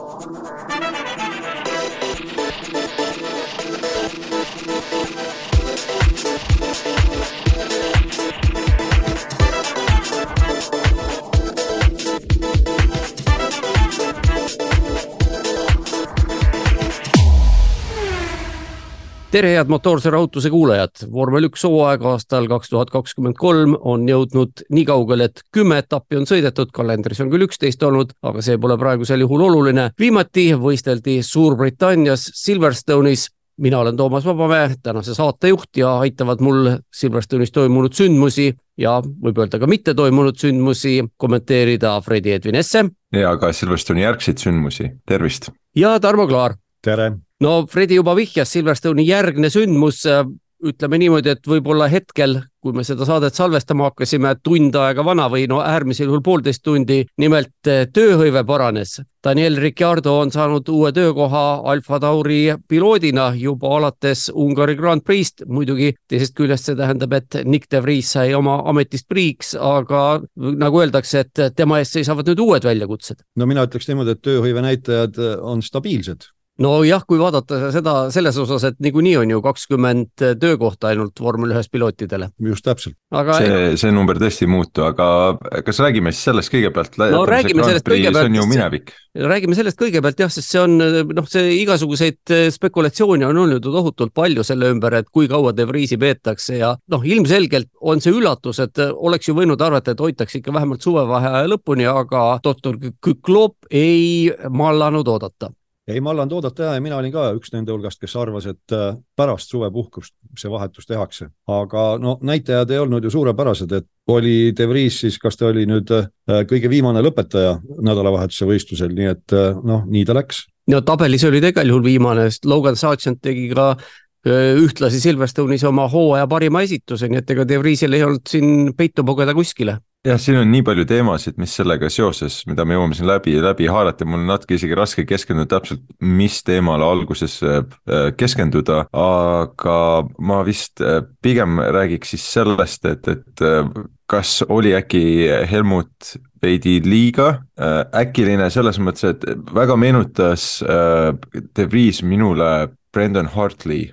Oh, my God. Tere, head motoorse rahutuse kuulajad, vormel üks hooaeg aastal kaks tuhat kakskümmend kolm on jõudnud nii kaugele, et kümme etappi on sõidetud, kalendris on küll üksteist olnud, aga see pole praegusel juhul oluline. viimati võisteldi Suurbritannias Silverstone'is mina olen Toomas Vabamäe, tänase saatejuht ja aitavad mul Silverstone'is toimunud sündmusi ja võib öelda ka mitte toimunud sündmusi kommenteerida Fredi Edvin Esse. ja ka Silverstone'i järgseid sündmusi, tervist. ja Tarmo Klaar. tere no Fredi juba vihjas Silverstone'i järgne sündmus, äh, ütleme niimoodi, et võib-olla hetkel, kui me seda saadet salvestama hakkasime, tund aega vana või no äärmisel juhul poolteist tundi, nimelt äh, tööhõive paranes. Daniel Ricciardo on saanud uue töökoha Alfa Tauri piloodina juba alates Ungari Grand Prix'st, muidugi teisest küljest see tähendab, et Nick de Vries sai oma ametist priiks, aga nagu öeldakse, et tema ees seisavad nüüd uued väljakutsed. no mina ütleks niimoodi, et tööhõive näitajad on stabiilsed nojah, kui vaadata seda selles osas, et niikuinii on ju kakskümmend töökohta ainult vormel ühes pilootidele. just täpselt. see, see number tõesti ei muutu, aga kas räägime siis sellest kõigepealt? no räägime sellest kõigepealt. see on ju minevik. räägime sellest kõigepealt jah, sest see on noh, see igasuguseid spekulatsioone on olnud ju tohutult palju selle ümber, et kui kaua De Vriesi peetakse ja noh, ilmselgelt on see üllatus, et oleks ju võinud arvata, et hoitakse ikka vähemalt suvevaheaja lõpuni, aga doktor Küklop ei mallanud oodata ei, ma allan oodata ja mina olin ka üks nende hulgast, kes arvas, et äh, pärast suvepuhkust see vahetus tehakse, aga no näitajad ei olnud ju suurepärased, et oli De Vries siis, kas ta oli nüüd äh, kõige viimane lõpetaja nädalavahetuse võistlusel, nii et äh, noh, nii ta läks. no tabelis oli ta igal juhul viimane, sest Logan Sargent tegi ka ühtlasi Silverstone'is oma hooaja parima esituse, nii et ega De Vriesil ei olnud siin peitu pugeda kuskile jah, siin on nii palju teemasid, mis sellega seoses, mida me jõuame siin läbi, läbi haarata, mul on natuke isegi raske keskenduda täpselt, mis teemale alguses äh, keskenduda, aga ma vist äh, pigem räägiks siis sellest, et, et äh, kas oli äkki Helmut veidi liiga äkiline selles mõttes, et väga meenutas De Vries minule Brendan Hartley,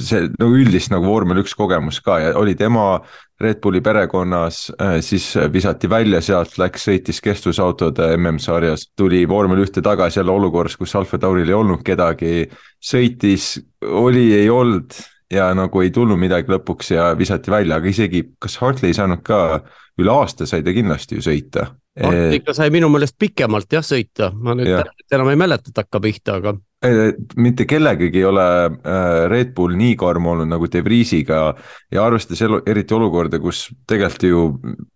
see no üldist nagu vormel üks kogemus ka ja oli tema Red Bulli perekonnas, äh, siis visati välja sealt, läks, sõitis kestvusautode MM-sarjas, tuli vormel ühte tagasi jälle olukorras, kus Alfa Tauril ei olnud kedagi, sõitis, oli, ei olnud ja nagu ei tulnud midagi lõpuks ja visati välja, aga isegi, kas Hartley ei saanud ka, üle aasta sai ta kindlasti ju sõita. Hartley ikka sai minu meelest pikemalt jah sõita, ma nüüd ja. enam ei mäleta takkapihta, aga mitte kellegagi ei ole äh, Red Bull nii karm olnud nagu De Vriesiga ja arvestades eriti olukorda, kus tegelikult ju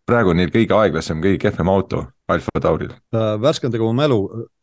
praegu on neil kõige aeglasem, kõige kehvem auto Alfa Tauril. Värskendage mu mälu,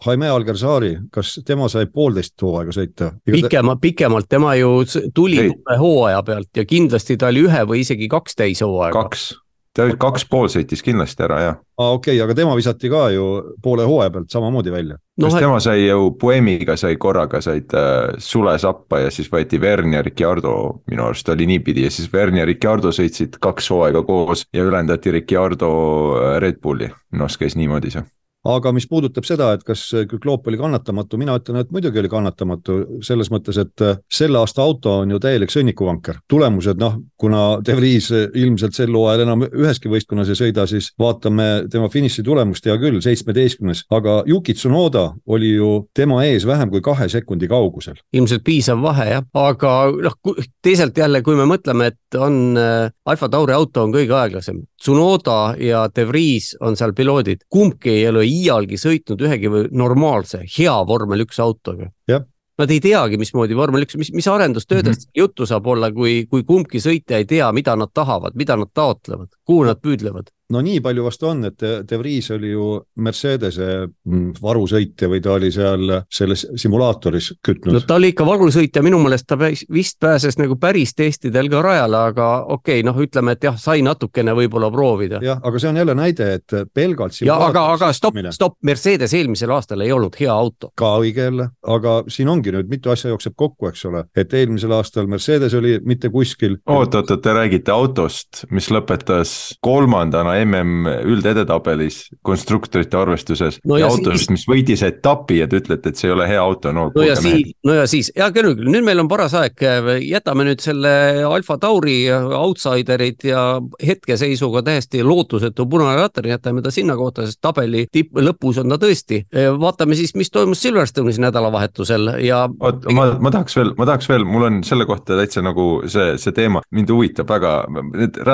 Jaime Algarzari, kas tema sai poolteist hooaega sõita? pikema, pikemalt, tema ju tuli uue hooaja pealt ja kindlasti ta oli ühe või isegi kaks täishooaega. kaks ta oli kaks pool sõitis kindlasti ära, jah. aa, okei okay,, aga tema visati ka ju poole hooaja pealt samamoodi välja. no, kas tema sai ju Poemiga sai korraga said äh, sule sappa ja siis võeti Vern ja Ricciardo, minu arust oli niipidi ja siis Vern ja Ricciardo sõitsid kaks hooaega koos ja ülendati Ricciardo äh, Red Bulli, minu arust käis niimoodi see aga mis puudutab seda, et kas Kükloop oli kannatamatu, mina ütlen, et muidugi oli kannatamatu selles mõttes, et äh, selle aasta auto on ju täielik sõnnikuvanker. tulemused, noh, kuna De Vries ilmselt sel hooajal enam üheski võistkonnas ei sõida, siis vaatame tema finiši tulemust, hea küll, seitsmeteistkümnes, aga Yuki Tsunoda oli ju tema ees vähem kui kahe sekundi kaugusel. ilmselt piisav vahe jah, aga noh, teisalt jälle, kui me mõtleme, et on äh, Alfa Tauri auto on kõige aeglasem, Tsunoda ja De Vries on seal piloodid, kumbki ei ole iialgi sõitnud ühegi normaalse, hea vormel üks autoga. Nad ei teagi, mismoodi vormel üks, mis, mis arendustöödest mm -hmm. juttu saab olla, kui, kui kumbki sõitja ei tea, mida nad tahavad, mida nad taotlevad, kuhu nad püüdlevad no nii palju vast on, et De Vries oli ju Mercedese mm, varusõitja või ta oli seal selles simulaatoris kütnud. no ta oli ikka varusõitja, minu meelest ta vist pääses nagu päris testidel ka rajale, aga okei okay,, noh, ütleme, et jah, sai natukene võib-olla proovida. jah, aga see on jälle näide, et pelgalt. ja aga, aga stopp, stopp, Mercedes eelmisel aastal ei olnud hea auto. ka õige jälle, aga siin ongi nüüd mitu asja jookseb kokku, eks ole, et eelmisel aastal Mercedes oli mitte kuskil. oot, oot, oot, te räägite autost, mis lõpetas kolmandana mm üldedetabelis konstruktorite arvestuses No ja ja autost, mis võitis etapi ja te ütlete, et see ei ole hea auto, no no ja siis, no ja siis, hea küll, nüüd meil on paras aeg, jätame nüüd selle Alfa Tauri outsiderid ja hetkeseisuga täiesti lootusetu punane ratar, jätame ta sinna kohta, sest tabeli tipp, lõpus on ta tõesti. vaatame siis, mis toimus Silverstone'is nädalavahetusel ja oot, ma, ma tahaks veel, ma tahaks veel, mul on selle kohta täitsa nagu see, see teema mind huvitab väga,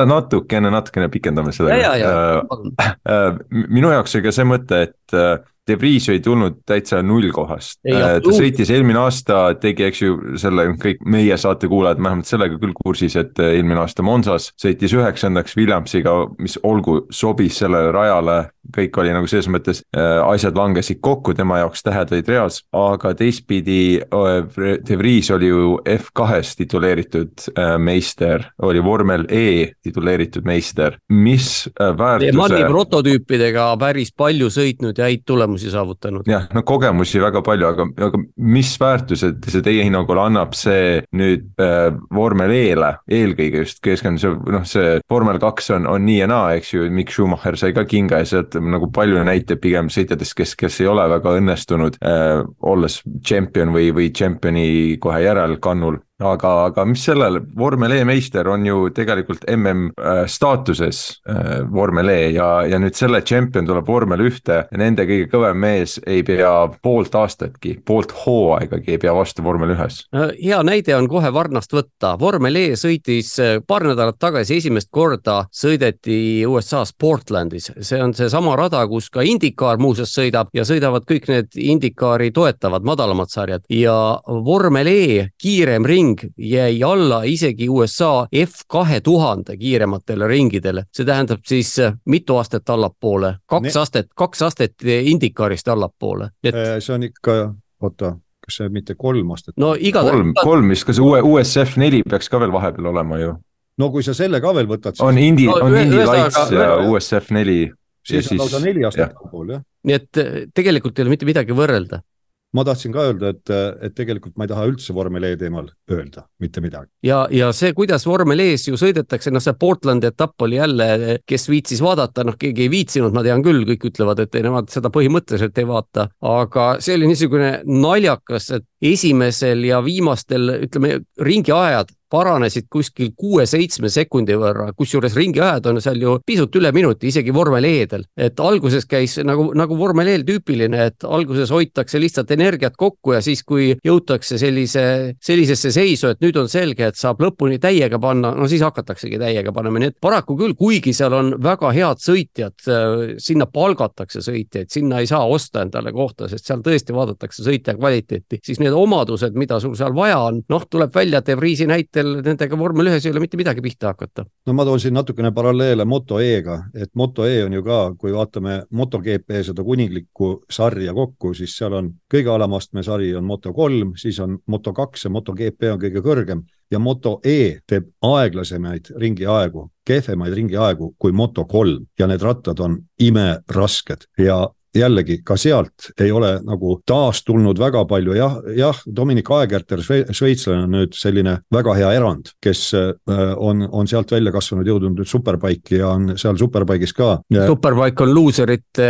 natukene, natukene pikendame seda. ja, ja, ja Äh, minu jaoks oli ka see mõte, et äh, De Vries ei tulnud täitsa nullkohast. Ei, ta sõitis eelmine aasta, tegi, eks ju, selle kõik meie saate kuulajad vähemalt sellega küll kursis, et äh, eelmine aasta Monsas sõitis üheksandaks Williamsiga, mis olgu, sobis sellele rajale. Kõik oli nagu selles mõttes äh,, asjad langesid kokku, tema jaoks tähed olid reas, aga teistpidi äh, De Vries oli ju F2-s tituleeritud äh, meister, oli vormel E tituleeritud meister, mis äh, väärtuse Manni prototüüpidega päris palju sõitnud ja häid tulemusi saavutanud. jah, no kogemusi väga palju, aga, aga mis väärtused see teie hinnangul annab see nüüd äh, vormel E-le eelkõige just keskenduda, see noh, see vormel kaks on, on nii ja naa, eks ju, Mikk Schumacher sai ka kinga ja sealt nagu palju näiteid pigem sõitjatest, kes, kes ei ole väga õnnestunud äh,, olles tšempion või, või tšempioni kohe järel kannul aga, aga mis sellel, vormel E meister on ju tegelikult mm staatuses äh, vormel E ja, ja nüüd selle tšempion tuleb vormel ühte ja nende kõige kõvem mees ei pea poolt aastatki, poolt hooaegagi ei pea vastu vormel ühes. hea näide on kohe Varnast võtta, vormel E sõitis äh, paar nädalat tagasi esimest korda sõideti USA-s Portlandis, see on seesama rada, kus ka IndyCar muuseas sõidab ja sõidavad kõik need IndyCari toetavad madalamad sarjad. Ja vormel E kiirem ring jäi alla isegi USA F kahe tuhande kiirematele ringidele, see tähendab siis äh, mitu astet allapoole, kaks Ne- astet, kaks astet IndyCarist allapoole, et see on ikka, oota, kas see mitte kolm aastat? no igatahes kolm, kolm vist, kas uue USF neli peaks ka veel vahepeal olema ju? no kui sa selle ka veel võtad, on siis, Indy, No on ühesõnaga- Lights ja USF neli siis on lausa siis- neli aastat allpool jah. nii et äh, tegelikult ei ole mitte midagi võrrelda ma tahtsin ka öelda, et, et tegelikult ma ei taha üldse vormel E teemal öelda mitte midagi. ja, ja see, kuidas vormel ees ju sõidetakse, noh, see Portlandi etapp oli jälle, kes viitsis vaadata, noh, keegi ei viitsinud, ma tean küll, kõik ütlevad, et ei, nemad seda põhimõtteliselt ei vaata, aga see oli niisugune naljakas, et esimesel ja viimastel, ütleme, ringiajad paranesid kuskil kuue-seitsme sekundi võrra, kusjuures ringiajad on seal ju pisut üle minuti, isegi vormel E-del, et alguses käis nagu, nagu vormel E-l tüüpiline, et alguses hoitakse lihtsalt energiat kokku ja siis, kui jõutakse sellise, sellisesse seisu, et nüüd on selge, et saab lõpuni täiega panna, no siis hakataksegi täiega panema, nii et paraku küll, kuigi seal on väga head sõitjad, sinna palgatakse sõitjaid, sinna ei saa osta endale kohta, sest seal tõesti vaadatakse sõitja kvaliteeti, siis need omadused, mida sul seal vaja on, noh, tuleb välja, et De Näitel nendega vormel ühes ei ole mitte midagi pihta hakata. no ma toon siin natukene paralleele Moto E-ga, et Moto E on ju ka, kui vaatame MotoGP seda kuninglikku sarja kokku, siis seal on kõige alamastme sari on Moto kolm, siis on Moto kaks ja MotoGP on kõige kõrgem. Ja Moto E teeb aeglasemaid ringiaegu, kehvemaid ringiaegu kui Moto kolm. Ja need rattad on imerasked ja jällegi ka sealt ei ole nagu taastulnud väga palju, jah, jah, Dominic Aegerter, šveitslane on nüüd selline väga hea erand, kes äh, on, on sealt välja kasvanud, jõudnud nüüd superbike'i ja on seal superbike'is ka. Superbike on luuserite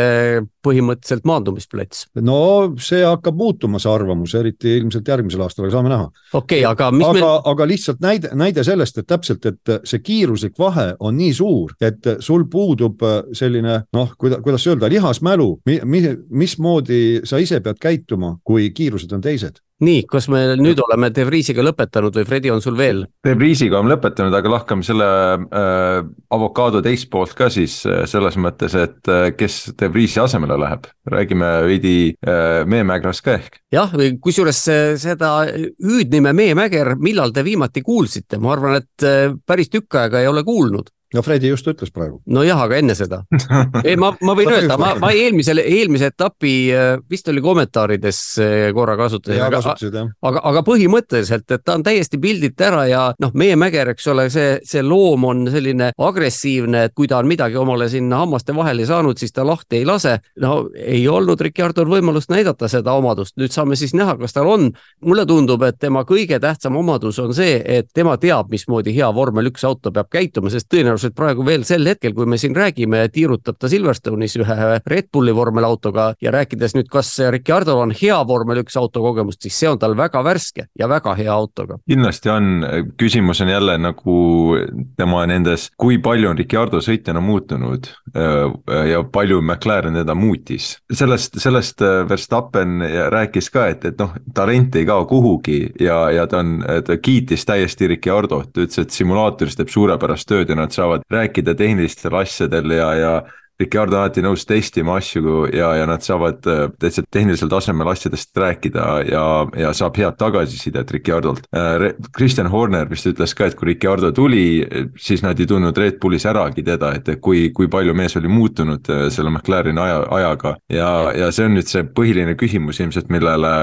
põhimõtteliselt maandumisplats. no see hakkab muutuma, see arvamus, eriti ilmselt järgmisel aastal, aga saame näha. okei okay,, aga mis aga meil, aga lihtsalt näide, näide sellest, et täpselt, et see kiiruslik vahe on nii suur, et sul puudub äh, selline noh, kuida-, kuidas öelda, lihasmälu, mi-, mi-, mismoodi sa ise pead käituma, kui kiirused on teised. nii, kas me nüüd oleme De Vriesiga lõpetanud või Fredi, on sul veel? De Vriesiga on lõpetanud, aga lahkame selle äh, avokaado teist poolt ka siis äh, selles mõttes, et äh, kes De Vriesi asemele läheb, räägime veidi äh, Meemägrast ka ehk. jah, kusjuures see- seda hüüdnime Meemäger, millal te viimati kuulsite, ma arvan, et äh, päris tükk aega ei ole kuulnud. No Fredi just ütles praegu. nojah, aga enne seda. ei, ma, ma võin öelda, ma, ma eelmisel, eelmise etapi äh, vist oli kommentaarides äh, korra kasutasin, aga, jah. aga, aga põhimõtteliselt, et ta on täiesti pildilt ära ja noh, meie Mäger, eks ole, see, see loom on selline agressiivne, et kui ta on midagi omale sinna hammaste vahele saanud, siis ta lahti ei lase. no ei olnud Ricciardol võimalust näidata seda omadust, nüüd saame siis näha, kas tal on. mulle tundub, et tema kõige tähtsam omadus on see, et tema teab, mismoodi hea vormel üks auto peab käituma, sest tõenäoliselt tõenäoliselt praegu veel sel hetkel, kui me siin räägime, tiirutab ta Silverstone'is ühe Red Bulli vormelautoga ja rääkides nüüd, kas Ricardo'l on hea vormel üks auto kogemust, siis see on tal väga värske ja väga hea autoga. kindlasti on, küsimus on jälle nagu tema nendes, kui palju on Ricardo sõitjana muutunud äh, ja palju McLaren teda muutis. sellest, sellest äh, Verstappen rääkis ka, et, et noh, talent ei kao kuhugi ja, ja ta on, ta kiitis täiesti Ricciardot, ütles, et simulaatoris teeb suurepärast tööd ja nad saavad rääkida tehnilistel asjadel ja, ja Ricardo on alati nõus testima asju ja, ja nad saavad äh, täitsa tehnilisel tasemel asjadest rääkida ja, ja saab head tagasisidet Ricardolt. Äh, Kristjan Horner vist ütles ka, et kui Ricardo tuli, siis nad ei tundnud Red Bullis äragi teda, et kui, kui palju mees oli muutunud äh, selle McLareni aja, ajaga. ja, ja see on nüüd see põhiline küsimus ilmselt, millele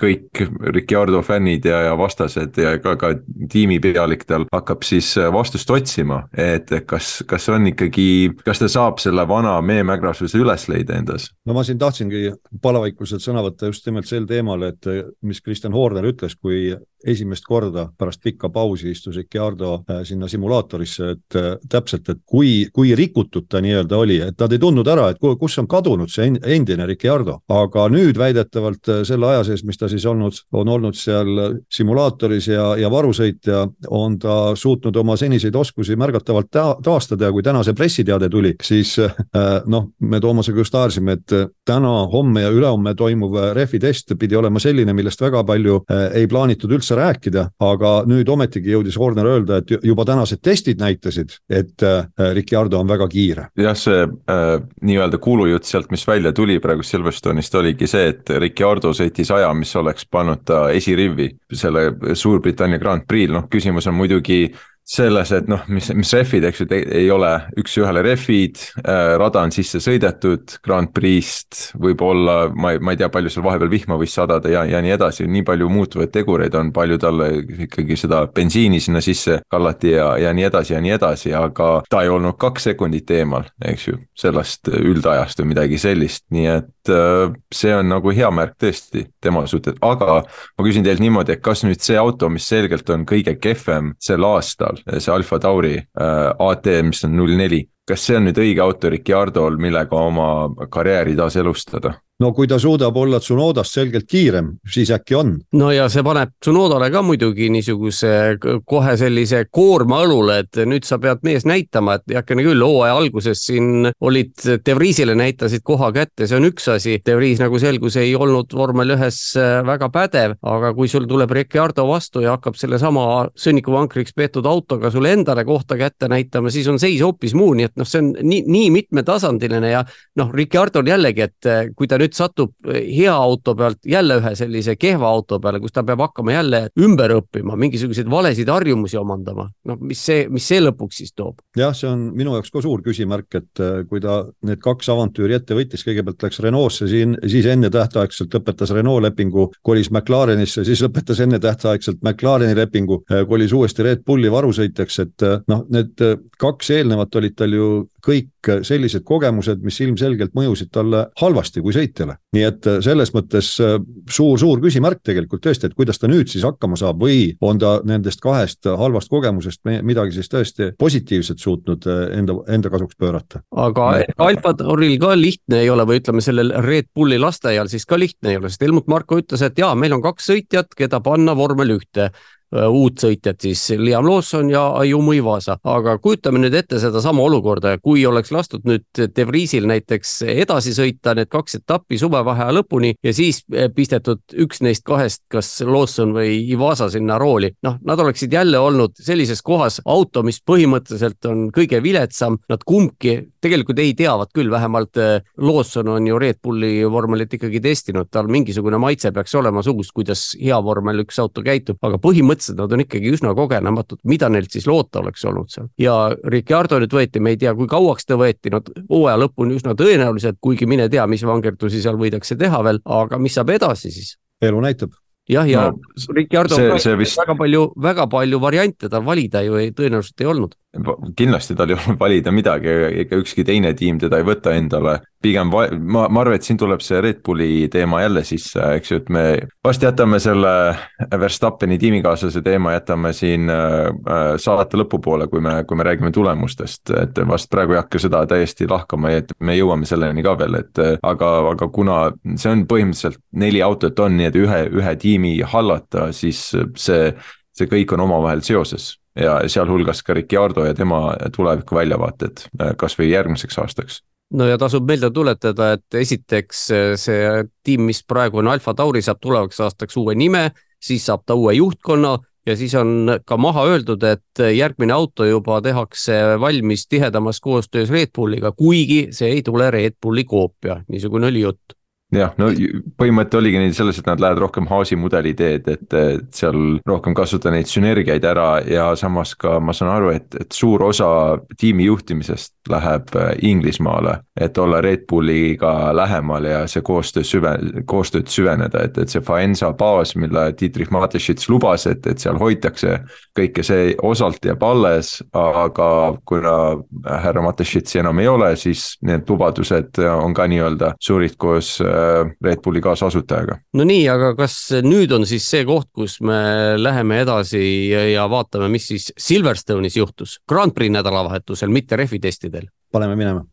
kõik Ricardo fännid ja, ja vastased ja ka, ka tiimipealik tal hakkab siis vastust otsima, et kas, kas on ikkagi, kas ta saab selle vana vana meemägrasuse üles leida endas. no ma siin tahtsingi palavaikuselt sõna võtta just nimelt sel teemal, et mis Kristjan Horner ütles, kui esimest korda pärast pikka pausi istus Ricciardo äh, sinna simulaatorisse, et äh, täpselt, et kui, kui rikutud ta nii-öelda oli, et nad ei tundnud ära, et kus on kadunud see endine Ricciardo, aga nüüd väidetavalt äh, selle aja sees, mis ta siis olnud, on olnud seal simulaatoris ja, ja varusõitja, on ta suutnud oma seniseid oskusi märgatavalt ta taastada ja kui täna see pressiteade tuli, siis noh, me Toomasega just haarsime, et täna, homme ja ülehomme toimuv rehvi test pidi olema selline, millest väga palju ei plaanitud üldse üldse rääkida, aga nüüd ometigi jõudis Horner öelda, et juba tänased testid näitasid, et äh, Ricardo on väga kiire. jah, see äh, nii-öelda kuulujutt sealt, mis välja tuli praegu Silverstone'ist oligi see, et Ricardo sõitis aja, mis oleks pannud ta esirivvi selle Suurbritannia Grand Prix'l, noh küsimus on muidugi selles, et noh, mis, mis rehvid, eks ju, ei ole üks-ühele rehvid äh,, rada on sisse sõidetud Grand Prix'st, võib-olla ma ei, ma ei tea, palju seal vahepeal vihma võis sadada ja, ja nii edasi, nii palju muutuvaid tegureid on, palju talle ikkagi seda bensiini sinna sisse kallati ja, ja nii edasi ja nii edasi, aga ta ei olnud kaks sekundit eemal, eks ju, sellest üldajast või midagi sellist, nii et äh, see on nagu hea märk tõesti tema suhtes, aga ma küsin teilt niimoodi, et kas nüüd see auto, mis selgelt on kõige kehvem sel aastal, see Alfa Tauri äh, AT, mis on null neli. kas see on nüüd õige auto Ricciardo'l, millega oma karjääri taas elustada? No kui ta suudab olla Tsunodast selgelt kiirem, siis äkki on. no ja see paneb Tsunodale ka muidugi niisuguse kohe sellise koorma õlule, et nüüd sa pead mees näitama, et heakene küll, hooaja alguses siin olid, De Vriesile näitasid koha kätte, see on üks asi. De Vries, nagu selgus, ei olnud vormel ühes äh, väga pädev, aga kui sul tuleb Ricciardo vastu ja hakkab sellesama sõnnikuvankriks peetud autoga sulle endale kohta kätte näitama, siis on seis hoopis muu, nii et noh, see on nii, nii mitmetasandiline ja noh, Ricciardo'l jällegi, et äh, kui ta nüüd nüüd satub eh, hea auto pealt jälle ühe sellise kehva auto peale, kus ta peab hakkama jälle ümber õppima, mingisuguseid valesid harjumusi omandama, noh, mis see, mis see lõpuks siis toob? jah, see on minu jaoks ka suur küsimärk, et eh, kui ta need kaks avantüüri ette võttis, kõigepealt läks Renault'sse siin, siis ennetähtaegselt lõpetas Renault lepingu, kolis McLarenisse, siis lõpetas ennetähtaegselt McLareni lepingu, eh, kolis uuesti Red Bulli varusõitjaks, et noh, need kaks eelnevat olid tal ju kõik sellised kogemused, mis ilmselgelt mõjusid talle halvasti kui sõitjale. nii et äh, selles mõttes suur-suur äh, küsimärk tegelikult tõesti, et kuidas ta nüüd siis hakkama saab või on ta nendest kahest halvast kogemusest midagi siis tõesti positiivset suutnud äh, enda, enda kasuks pöörata. aga Alfa Tauril ka lihtne ei ole või ütleme, sellel Red Bulli lasteaial siis ka lihtne ei ole, sest Helmut Marko ütles, et jaa, meil on kaks sõitjat, keda panna vormel ühte Äh, uut sõitjat siis Liam Lawson ja Ayumu Ivasa, aga kujutame nüüd ette sedasama olukorda, kui oleks lastud nüüd De Vriesil näiteks edasi sõita need kaks etappi suvevaheaja lõpuni ja siis äh, pistetud üks neist kahest, kas Lawson või Ivasa sinna rooli, noh, nad oleksid jälle olnud sellises kohas. Auto, mis põhimõtteliselt on kõige viletsam, nad kumbki tegelikult ei teavad küll, vähemalt äh, Lawson on ju Red Bulli vormelit ikkagi testinud, tal mingisugune maitse peaks olema suus, kuidas hea vormel üks auto käitub, aga põhimõtteliselt metsad, nad on ikkagi üsna kogenematud, mida neilt siis loota oleks olnud seal. ja Ricardo nüüd võeti, me ei tea, kui kauaks ta võeti, no hooaja lõpuni üsna tõenäoliselt, kuigi mine tea, mis vangerdusi seal võidakse teha veel, aga mis saab edasi siis? elu näitab jah, ja no, Ricardo see, see vist... väga palju, väga palju variante tal valida ju ei, tõenäoliselt ei olnud kindlasti tal ei ole valida midagi, ega ükski teine tiim teda ei võta endale. pigem ma, ma arvan, et siin tuleb see Red Bulli teema jälle sisse, eks ju, et me vast jätame selle Verstappeni tiimikaaslase teema, jätame siin äh, saate lõpupoole, kui me, kui me räägime tulemustest, et vast praegu ei hakka seda täiesti lahkama, et me jõuame selleni ka veel, et aga, aga kuna see on põhimõtteliselt neli autot on nii-öelda ühe, ühe tiimi hallata, siis see see kõik on omavahel seoses ja sealhulgas ka Ricardo ja tema tuleviku väljavaated äh, kasvõi järgmiseks aastaks. No ja tasub meelde tuletada, et esiteks äh, see tiim, mis praegu on Alfa Tauri, saab tulevaks aastaks uue nime, siis saab ta uue juhtkonna ja siis on ka maha öeldud, et järgmine auto juba tehakse valmis tihedamas koostöös Red Bulliga, kuigi see ei tule Red Bulli koopia, niisugune oli jutt jah, no põhimõte oligi neil selles, et nad lähevad rohkem Haasi mudeli teed, et, seal rohkem kasutada neid sünergiaid ära ja samas ka ma saan aru, et, et suur osa tiimi juhtimisest läheb äh, Inglismaale. et olla Red Bulliga lähemal ja see koostöö süve, koostööd süveneda, et, et see Faenza baas, mille Dietrich Mateschitz lubas, et, et seal hoitakse kõike see osalt jääb alles, aga kuna härra Mateschitzi enam ei ole, siis need lubadused on ka nii-öelda suurid koos äh, Red Bulli kaasasutajaga. no nii, aga kas nüüd on siis see koht, kus me läheme edasi ja vaatame, mis siis Silverstone'is juhtus Grand Prix nädalavahetusel, mitte rehvitestidel? Paneme minema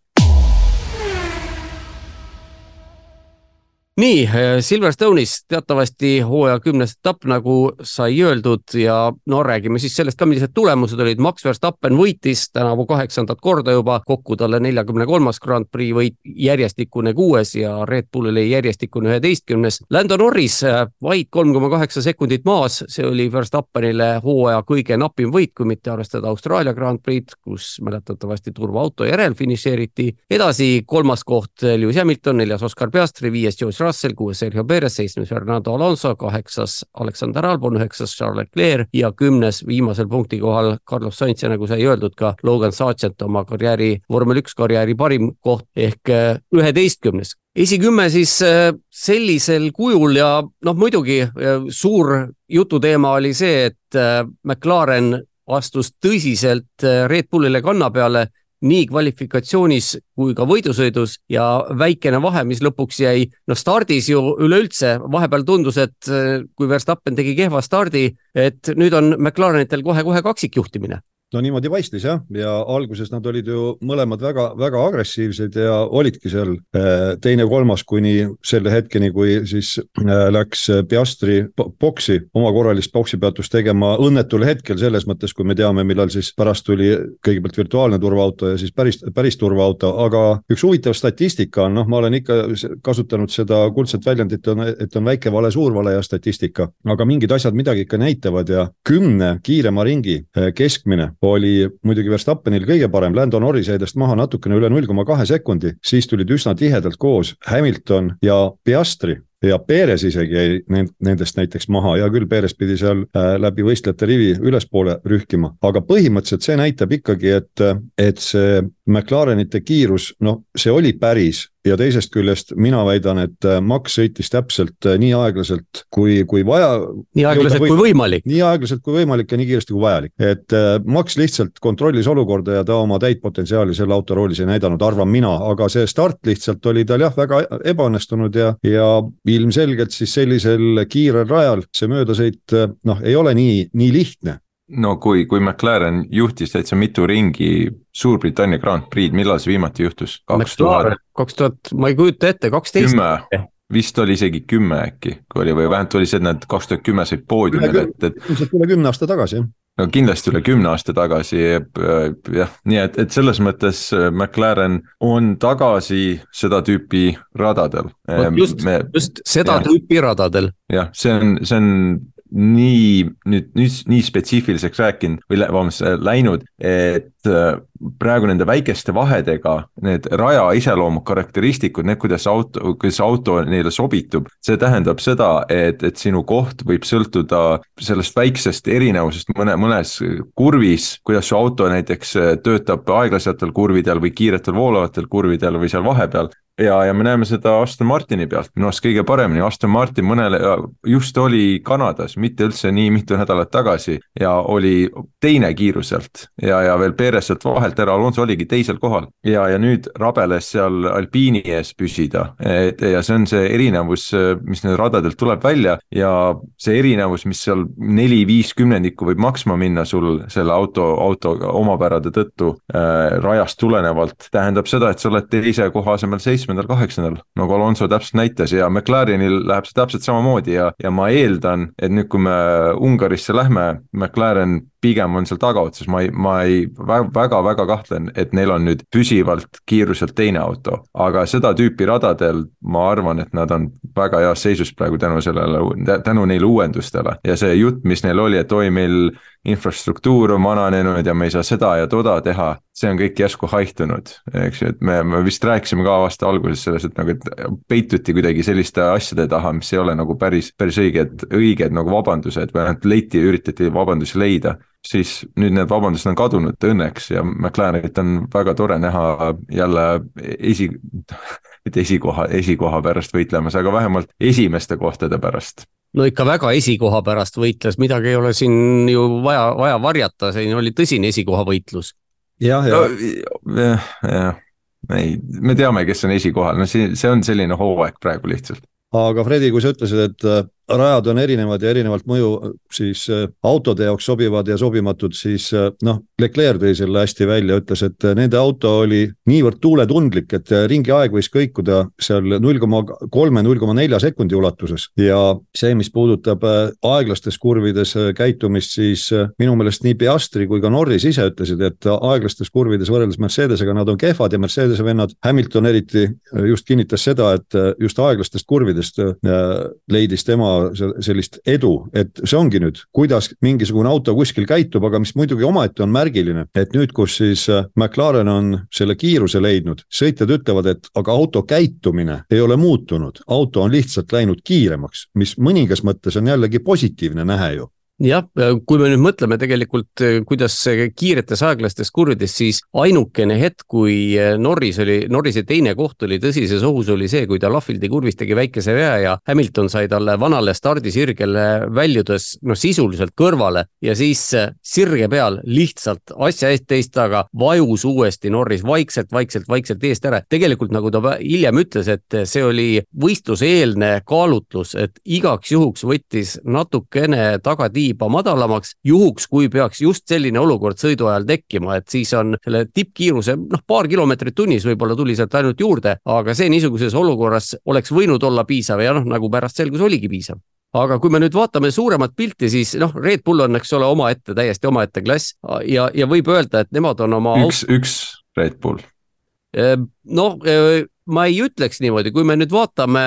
nii, eh, Silverstone'is teatavasti hooaja kümnes etapp, nagu sai öeldud ja no räägime siis sellest ka, millised tulemused olid. Max Verstappen võitis tänavu kaheksandat korda juba, kokku talle neljakümne kolmas Grand Prix võit, järjestikune kuues ja Red Bull oli järjestikune üheteistkümnes. Lando Norris eh, vaid kolm koma kaheksa sekundit maas, see oli Verstappenile hooaja kõige napim võit, kui mitte arvestada Austraalia Grand Prix'd, kus mäletatavasti turvaauto järel finišeeriti. edasi kolmas koht Lewis Hamilton, neljas Oscar Piastri, viies George Russell. Russell, kuues Sergio Perez, seitsmes Fernando Alonso, kaheksas Alexander Albon, üheksas Charles Leclerc ja kümnes viimasel punkti kohal Carlos Sainz ja nagu sai öeldud ka Logan Sargent oma karjääri, vormel üks karjääri parim koht ehk äh, üheteistkümnes. Esikümme siis äh, sellisel kujul ja noh, muidugi äh, suur jututeema oli see, et McLaren astus tõsiselt Red Bullile kanna peale nii kvalifikatsioonis kui ka võidusõidus ja väikene vahe, mis lõpuks jäi, noh stardis ju üleüldse. Vahepeal tundus, et äh, kui Verstappen tegi kehva stardi, et nüüd on McLarenitel kohe-kohe kaksikjuhtimine no niimoodi paistis jah, ja alguses nad olid ju mõlemad väga-väga agressiivsed ja olidki seal äh, teine-kolmas kuni selle hetkeni, kui siis äh, läks Piastri boksi, oma korralist boksipeatust tegema õnnetul hetkel selles mõttes, kui me teame, millal siis pärast tuli kõigepealt virtuaalne turvaauto ja siis päris, päris turvaauto, aga üks huvitav statistika on, noh, ma olen ikka kasutanud seda kuldset väljendit, et on väike vale, suur vale ja statistika, aga mingid asjad midagi ikka näitavad ja kümne kiirema ringi keskmine oli muidugi Verstappenil kõige parem, Lando Norris jäi maha natukene üle null koma kahe sekundi, siis tulid üsna tihedalt koos Hamilton ja Piastri ja Perez isegi jäi nendest näiteks maha, hea küll, Perez pidi seal äh, läbi võistlejate rivi ülespoole rühkima, aga põhimõtteliselt see näitab ikkagi, et, et see McLarenite kiirus, noh, see oli päris ja teisest küljest mina väidan, et äh, Max sõitis täpselt äh, nii aeglaselt, kui, kui vaja. nii aeglaselt või, kui võimalik. nii aeglaselt kui võimalik ja nii kiiresti kui vajalik, et äh, Max lihtsalt kontrollis olukorda ja ta oma täit potentsiaali selle auto roolis ei näidanud, arvan mina, aga see start lihtsalt oli tal jah, väga ebaõnnestunud ja, ja ilmselgelt siis sellisel kiirel rajal see möödasõit noh, ei ole nii, nii lihtne no kui, kui McLaren juhtis täitsa mitu ringi Suurbritannia Grand Prix'd, millal see viimati juhtus? kaks tuhat. kaks tuhat, ma ei kujuta ette, kaksteist. kümme, vist oli isegi kümme äkki, kui oli või vähemalt oli see, et nad kaks tuhat kümme said poodiumile, et, et. ilmselt üle kümne aasta tagasi, jah no kindlasti üle kümne aasta tagasi jah, nii et, et selles mõttes äh, McLaren on tagasi seda tüüpi radadel. just, just seda ja, tüüpi radadel. jah, see on, see on nii nüüd, nüüd nii spetsiifiliseks rääkinud või vabandust, läinud, et äh, praegu nende väikeste vahedega need raja iseloomu karakteristikud, need, kuidas auto, kuidas auto neile sobitub, see tähendab seda, et, et sinu koht võib sõltuda sellest väiksest erinevusest mõne, mõnes kurvis, kuidas su auto näiteks töötab aeglasetel kurvidel või kiiretel voolavatel kurvidel või seal vahepeal. Ja, ja me näeme seda Aston Martini pealt minu arust kõige paremini, Aston Martin mõnele just oli Kanadas, mitte üldse nii mitu nädalat tagasi ja oli teine kiiruselt ja, ja veel Perez sealt vahelt ära, Alonso oligi teisel kohal. Ja, ja nüüd rabeles seal Alpiini ees püsida. et ja see on see erinevus, mis nendelt radadelt tuleb välja. Ja see erinevus, mis seal neli-viis kümnendikku võib maksma minna sul selle auto, auto omapärade tõttu äh, rajast tulenevalt, tähendab seda, et sa oled teise koha asemel seitsme seitsmendal-kaheksandal, nagu Alonso täpselt näitas ja McLarenil läheb see täpselt samamoodi ja, ja ma eeldan, et nüüd, kui me Ungarisse lähme, McLaren pigem on seal tagaotsas, ma ei, ma ei väga-väga kahtlen, et neil on nüüd püsivalt kiiruselt teine auto. aga seda tüüpi radadel ma arvan, et nad on väga heas seisus praegu tänu sellele, tänu neile uuendustele. Ja see jutt, mis neil oli, et oi, meil infrastruktuur on vananenud ja me ei saa seda ja toda teha, see on kõik järsku haihtunud, eks ju, et me, me vist rääkisime ka aasta alguses sellest, et nagu, et peituti kuidagi selliste asjade taha, mis ei ole nagu päris, päris õiged, õiged nagu vabandused või vähemalt leiti, üritati vabandusi leida siis nüüd need vabandused on kadunud õnneks ja McLarenit on väga tore näha jälle esi, mitte esikoha, esikoha pärast võitlemas, aga vähemalt esimeste kohtade pärast no ikka väga esikoha pärast võitles, midagi ei ole siin ju vaja, vaja varjata, see oli tõsine esikohavõitlus. jah, ja no,. jah, jah, ei, me teame, kes on esikohal, no see, see on selline hooaeg praegu lihtsalt. aga Fredi, kui sa ütlesid, et rajad on erinevad ja erinevalt mõju siis äh, autode jaoks sobivad ja sobimatud, siis äh, noh, Leclerc tõi selle hästi välja, ütles, et äh, nende auto oli niivõrd tuuletundlik, et ringi aeg võis kõikuda seal null koma kolme, null koma nelja sekundi ulatuses. Ja see, mis puudutab aeglastes kurvides käitumist, siis minu meelest nii Piastri kui ka Norris ise ütlesid, et aeglastes kurvides võrreldes Mercedesega nad on kehvad ja Mercedese vennad, Hamilton eriti just kinnitas seda, et just aeglastest kurvidest leidis tema sellist edu, et see ongi nüüd, kuidas mingisugune auto kuskil käitub, aga mis muidugi omaette on märgiline, et nüüd, kus siis äh, McLaren on selle kiiruse leidnud, sõitjad ütlevad, et aga auto käitumine ei ole muutunud, auto on lihtsalt läinud kiiremaks, mis mõningas mõttes on jällegi positiivne nähe ju jah, kui me nüüd mõtleme tegelikult, kuidas kiiretes aeglastes kurvides, siis ainukene hetk, kui Norris oli, Norrise teine koht oli tõsises ohus, oli see, kui ta Lahvildi kurvis tegi väikese vea ja Hamilton sai talle vanale stardisirgele väljudes noh, sisuliselt kõrvale ja siis sirge peal lihtsalt asja eest teist taga vajus uuesti Norris vaikselt, vaikselt, vaikselt eest ära. tegelikult nagu ta hiljem ütles, et see oli võistluseelne kaalutlus, et igaks juhuks võttis natukene tagatiiva tiiba madalamaks, juhuks kui peaks just selline olukord sõidu ajal tekkima, et siis on selle tippkiiruse noh, paar kilomeetrit tunnis võib-olla tuli sealt ainult juurde, aga see niisuguses olukorras oleks võinud olla piisav ja noh, nagu pärast selgus, oligi piisav aga kui me nüüd vaatame suuremat pilti, siis noh, Red Bull on, eks ole, omaette, täiesti omaette klass ja, ja võib öelda, et nemad on oma. üks, üks Red Bull. Noh ma ei ütleks niimoodi, kui me nüüd vaatame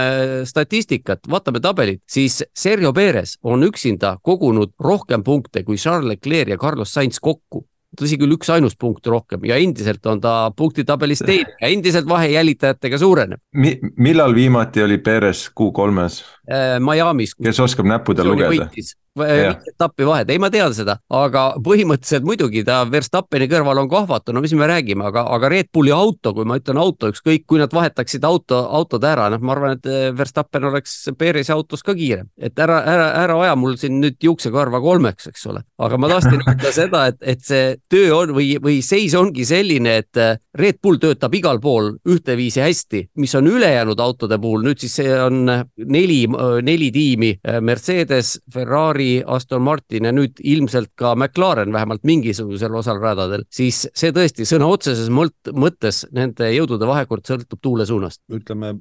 statistikat, vaatame tabelit, siis Sergio Perez on üksinda kogunud rohkem punkte kui Charles Leclerc ja Carlos Sainz kokku tõsi küll, üksainus punkt rohkem ja endiselt on ta punktitabelis teine ja endiselt vahe jälitajatega suureneb Mi. millal viimati oli Perez Q3-s äh,? Miami's. kes oskab näppudel lugeda? Etappi vahet, ei, ma tean seda, aga põhimõtteliselt muidugi ta Verstappeni kõrval on kohvatu, no mis me räägime, aga, aga Red Bulli auto, kui ma ütlen auto, ükskõik kui nad vahetaksid auto, autod ära, noh, ma arvan, et eh, Verstappen oleks Perezi autos ka kiirem, et ära, ära, ära aja mul siin nüüd juuksekarva kolmeks, eks ole, aga ma tahtsin öelda seda, et, et see töö on või, või seis ongi selline, et eh, Red Bull töötab igal pool ühteviisi hästi, mis on ülejäänud autode puhul, nüüd siis see on neli, neli tiimi, Mercedes, Ferrari, Ferrari, Aston Martin ja nüüd ilmselt ka McLaren vähemalt mingisugusel osal radadel, siis see tõesti sõna otseses mõttes nende jõudude vahekord sõltub tuule suunast. ütleme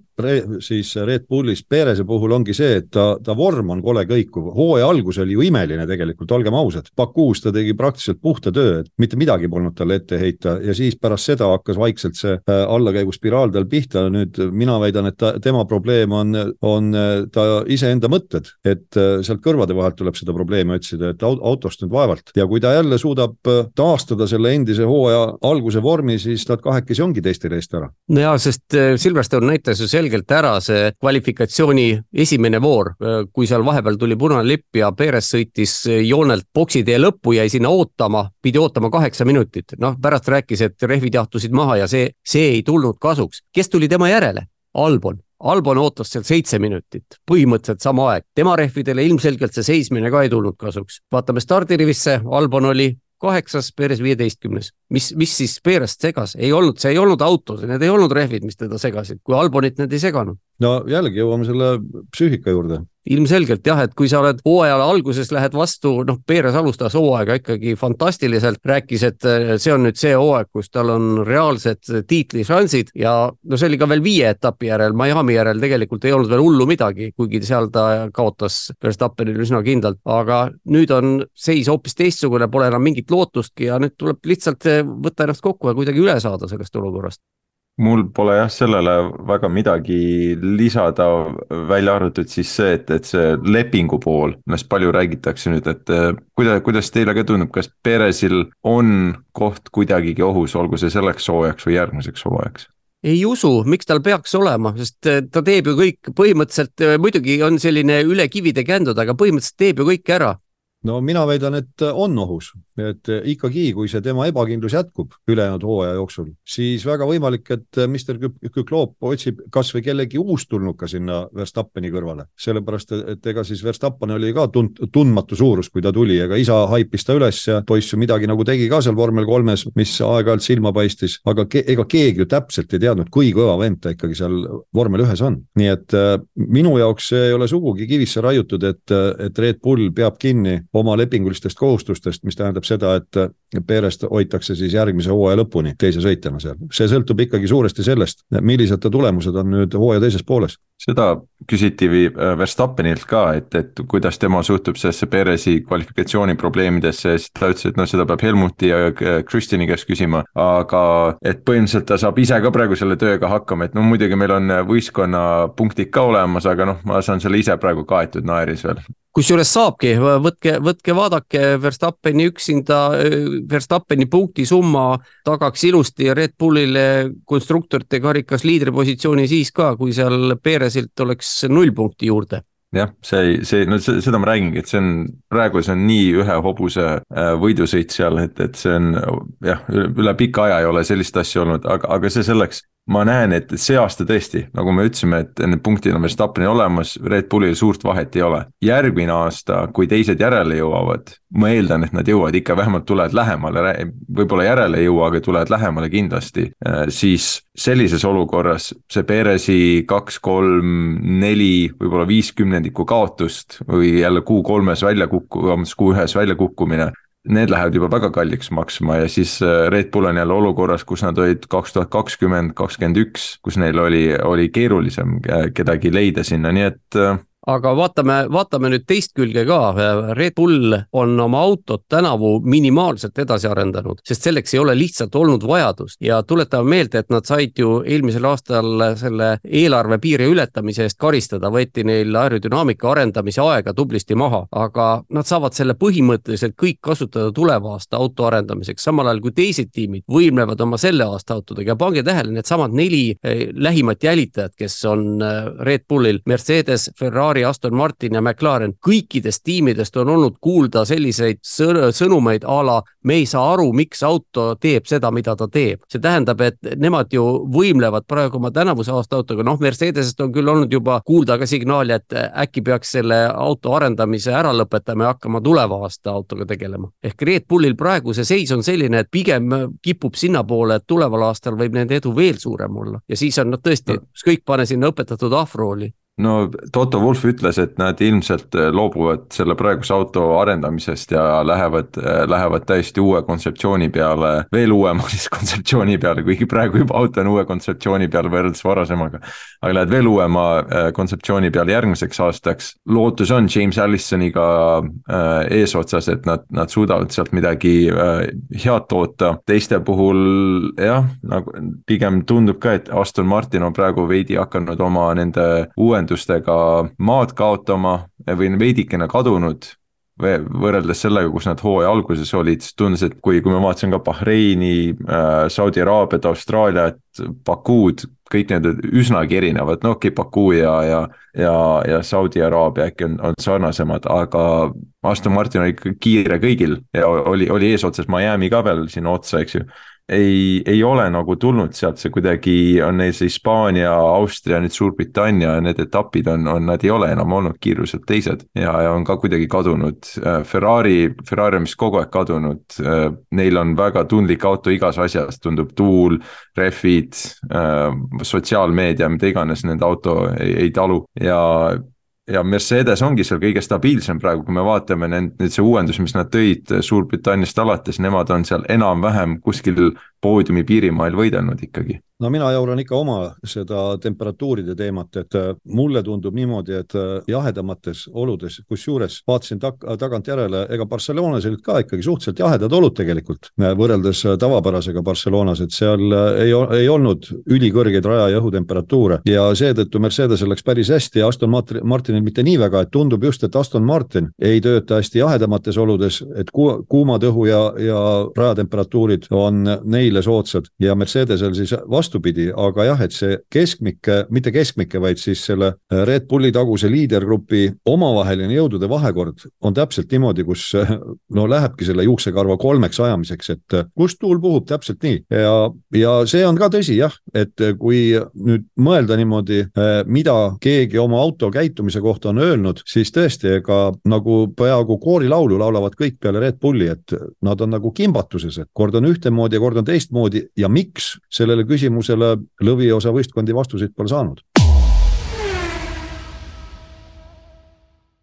siis Red Bullis Perese puhul ongi see, et ta, ta vorm on kole kõikuv, hooaja algus oli ju imeline tegelikult, olgem ausad. Bakuus ta tegi praktiliselt puhta töö, et mitte midagi polnud talle ette heita ja siis pärast seda hakkas vaikselt see äh, allakäiguspiraal tal pihta, nüüd mina väidan, et ta, tema probleem on, on äh, ta iseenda mõtted, et äh, sealt kõrvade vahelt tuleb tuleb seda probleemi otsida, et autost nüüd vaevalt ja kui ta jälle suudab äh, taastada selle endise hooaja alguse vormi, siis nad kahekesi ongi teistele eest ära. no jaa, sest äh, Silverstone näitas ju selgelt ära see kvalifikatsiooni esimene voor, äh, kui seal vahepeal tuli punane lipp ja Perez sõitis joonelt boksi tee lõppu, jäi sinna ootama, pidi ootama kaheksa minutit, noh pärast rääkis, et rehvid jahtusid maha ja see, see ei tulnud kasuks. kes tuli tema järele? Albon Albon ootas seal seitse minutit, põhimõtteliselt sama aeg, tema rehvidele ilmselgelt see seismine ka ei tulnud kasuks. vaatame stardirivisse, Albon oli kaheksas, Perez viieteistkümnes. mis, mis siis Perest segas, ei olnud, see ei olnud auto, need ei olnud rehvid, mis teda segasid, kui Albonit need ei seganud. No jällegi jõuame selle psüühika juurde. Ilmselgelt jah, et kui sa oled hooajal alguses lähed vastu, noh, Perez alustas hooaega ikkagi fantastiliselt, rääkis, et eh, see on nüüd see hooaeg, kus tal on reaalsed tiitlišansid ja no see oli ka veel viie etapi järel, Miami järel tegelikult ei olnud veel hullu midagi, kuigi seal ta kaotas Verstappenile üsna kindlalt, aga nüüd on seis hoopis teistsugune, pole enam mingit lootustki ja nüüd tuleb lihtsalt eh, võtta ennast kokku ja kuidagi üle saada sellest olukorrast mul pole jah sellele väga midagi lisada, välja arvatud siis see, et, et see lepingu pool, millest palju räägitakse nüüd, et kuidas, kuidas teile ka tundub, kas Perezil on koht kuidagigi ohus, olgu see selleks hooajaks või järgmiseks hooajaks? ei usu, miks tal peaks olema, sest ta teeb ju kõik põhimõtteliselt, muidugi on selline üle kivide kändud, aga põhimõtteliselt teeb ju kõik ära no mina väidan, et on ohus, et ikkagi, kui see tema ebakindlus jätkub ülejäänud hooaja jooksul, siis väga võimalik, et Mr Küklop otsib kasvõi kellegi uustulnuka sinna Verstappeni kõrvale, sellepärast et ega siis Verstappen oli ka tund-, tundmatu suurus, kui ta tuli, ega isa haipis ta üles ja poiss ju midagi nagu tegi ka seal vormel kolmes, mis aeg-ajalt silma paistis, aga ke ega keegi ju täpselt ei teadnud, kui kõva vend ta ikkagi seal vormel ühes on. nii et äh, minu jaoks ei ole sugugi kivisse raiutud, et, et Red Bull peab kinni oma lepingulistest kohustustest, mis tähendab seda, et Perest hoitakse siis järgmise hooaja lõpuni teise sõitjana seal. see sõltub ikkagi suuresti sellest, millised ta tulemused on nüüd hooaja teises pooles. seda küsiti äh, Verstappenilt ka, et, et kuidas tema suhtub sellesse Peresi kvalifikatsiooniprobleemidesse siis ta ütles, et noh, seda peab Helmuti ja Kristini käest küsima. aga et põhimõtteliselt ta saab ise ka praegu selle tööga hakkama, et no muidugi meil on võistkonna punktid ka olemas, aga noh, ma saan selle ise praegu kaetud naeris veel kusjuures saabki, võtke, võtke, vaadake Verstappeni üksinda, Verstappeni punktisumma tagaks ilusti Red Bullile konstruktorite karikas liidripositsiooni siis ka, kui seal Peresilt oleks null punkti juurde. Jah, see, see, no seda ma räägingi, et see on, praegu see on nii ühe hobuse äh, võidusõit seal, et, et see on jah, üle pika aja ei ole sellist asja olnud, aga, aga see selleks ma näen, et see aasta tõesti, nagu me ütlesime, et need punktid on Verstappenil olemas, Red Bullil suurt vahet ei ole. järgmine aasta, kui teised järele jõuavad, ma eeldan, et nad jõuavad ikka vähemalt tulevad lähemale, võib-olla järele ei jõua, aga tulevad lähemale kindlasti, äh, siis sellises olukorras see Perezi kaks, kolm, neli, võib-olla viis kümnendikku kaotust või jälle kuu kolmes välja kukku-, vabandust, kuu ühes väljakukkumine need lähevad juba väga kalliks maksma ja siis äh, Red Bull on jälle olukorras, kus nad olid kaks tuhat kakskümmend, kakskümmend üks, kus neil oli, oli keerulisem äh, kedagi leida sinna, nii et äh, aga vaatame, vaatame nüüd teist külge ka. Red Bull on oma autot tänavu minimaalselt edasi arendanud, sest selleks ei ole lihtsalt olnud vajadust. Ja tuletame meelde, et nad said ju eelmisel aastal selle eelarve piiri ületamise eest karistada, võeti neil aerodünaamika arendamise aega tublisti maha, aga nad saavad selle põhimõtteliselt kõik kasutada tuleva aasta auto arendamiseks, samal ajal kui teised tiimid võimlevad oma selle aasta autodega. Ja pange tähele, needsamad neli eh, lähimat jälitajat, kes on eh, Red Bullil, Mercedes, Ferrari, Ferrari, Aston Martin ja McLaren, kõikidest tiimidest on olnud kuulda selliseid sõnumeid a la me ei saa aru, miks auto teeb seda, mida ta teeb. see tähendab, et nemad ju võimlevad praegu oma tänavuse aasta autoga, noh, Mercedesest on küll olnud juba kuulda ka signaali, et äkki peaks selle auto arendamise ära lõpetama ja hakkama tuleva aasta autoga tegelema. ehk Red Bullil praegu see seis on selline, et pigem kipub sinnapoole, et tuleval aastal võib nende edu veel suurem olla. Ja siis on nad tõesti, ükskõik, pane sinna õpetatud ahvrooli no Toto Wolff ütles, et nad ilmselt äh, loobuvad selle praeguse auto arendamisest ja lähevad, äh, lähevad täiesti uue kontseptsiooni peale, veel uuema siis kontseptsiooni peale, kuigi praegu juba auto on uue kontseptsiooni peal võrreldes varasemaga. aga lähevad veel uuema äh, kontseptsiooni peale järgmiseks aastaks. lootus on James Allisoniga eesotsas, et nad, nad suudavad sealt midagi head toota, teiste puhul jah, nagu pigem tundub ka, et Aston Martin on praegu veidi hakanud oma nende uuenduste ühendustega maad kaotama või veidikene kadunud võrreldes sellega, kus nad hooaja alguses olid, siis tundus, et kui, kui ma vaatasin ka Bahreini äh,, Saudi Araabiat, Austraaliat, Bakuud, kõik need üsnagi erinevad, no okei okay,, Baku ja, ja, ja, ja Saudi Araabia äkki on, on sarnasemad, aga Aston Martin oli kiire kõigil ja oli, oli eesotsas Miami ka veel sinna otsa, eks ju ei, ei ole nagu tulnud sealt, see kuidagi on neil see Hispaania, Austria, nüüd Suurbritannia, need etapid on, on, nad ei ole enam olnud kiiruselt teised. ja, ja on ka kuidagi kadunud, äh, Ferrari, Ferrari on vist kogu aeg kadunud, äh, neil on väga tundlik auto igas asjas, tundub tuul, rehvid, äh, sotsiaalmeedia, mida iganes nende auto ei, ei talu ja ja Mercedes ongi seal kõige stabiilsem praegu, kui me vaatame neid, nüüd see uuendus, mis nad tõid Suurbritanniast alates, nemad on seal enam-vähem kuskil poodiumi piirimail võidelnud ikkagi? No mina jauran ikka oma seda temperatuuride teemat, et äh, mulle tundub niimoodi, et äh, jahedamates oludes, kusjuures vaatasin tak tagantjärele, ega Barcelonas olid ka ikkagi suhteliselt jahedad olud tegelikult, äh, võrreldes tavapärasega Barcelonas, et seal ei, ei olnud ülikõrgeid raja ja õhutemperatuure ja seetõttu Mercedesel läks päris hästi ja Aston Martinil mitte nii väga, et tundub just, et Aston Martin ei tööta hästi jahedamates oludes, et ku kuumad õhu ja, ja rajatemperatuurid on neile soodsad ja Mercedesel siis vastu vastupidi, aga jah, et see keskmike, mitte keskmike, vaid siis selle äh, Red Bulli taguse liidergrupi omavaheline jõudude vahekord on täpselt niimoodi, kus äh, no lähebki selle juuksekarva kolmeks ajamiseks, et äh, kust tuul puhub, täpselt nii. ja, ja see on ka tõsi jah, et kui nüüd mõelda niimoodi, mida keegi oma auto käitumise kohta on öelnud, siis tõesti, ega nagu peaaegu koorilaulu laulavad kõik peale Red Bulli, et nad on nagu kimbatuses, et kord on ühtemoodi ja kord on teistmoodi ja miks, sellele küsimusele lõviosa võistkondi vastuseid pole saanud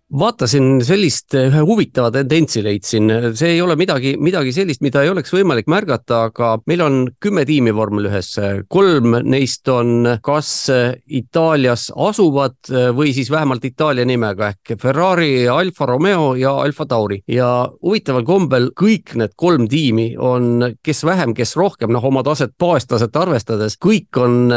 vaatasin sellist ühe huvitava tendentsi leidsin, see ei ole midagi, midagi sellist, mida ei oleks võimalik märgata, aga meil on kümme tiimi vormel ühes, kolm neist on kas Itaalias asuvad või siis vähemalt Itaalia nimega ehk Ferrari, Alfa Romeo ja Alfa Tauri. Ja huvitaval kombel kõik need kolm tiimi on, kes vähem, kes rohkem, noh oma taset, baastaset arvestades, kõik on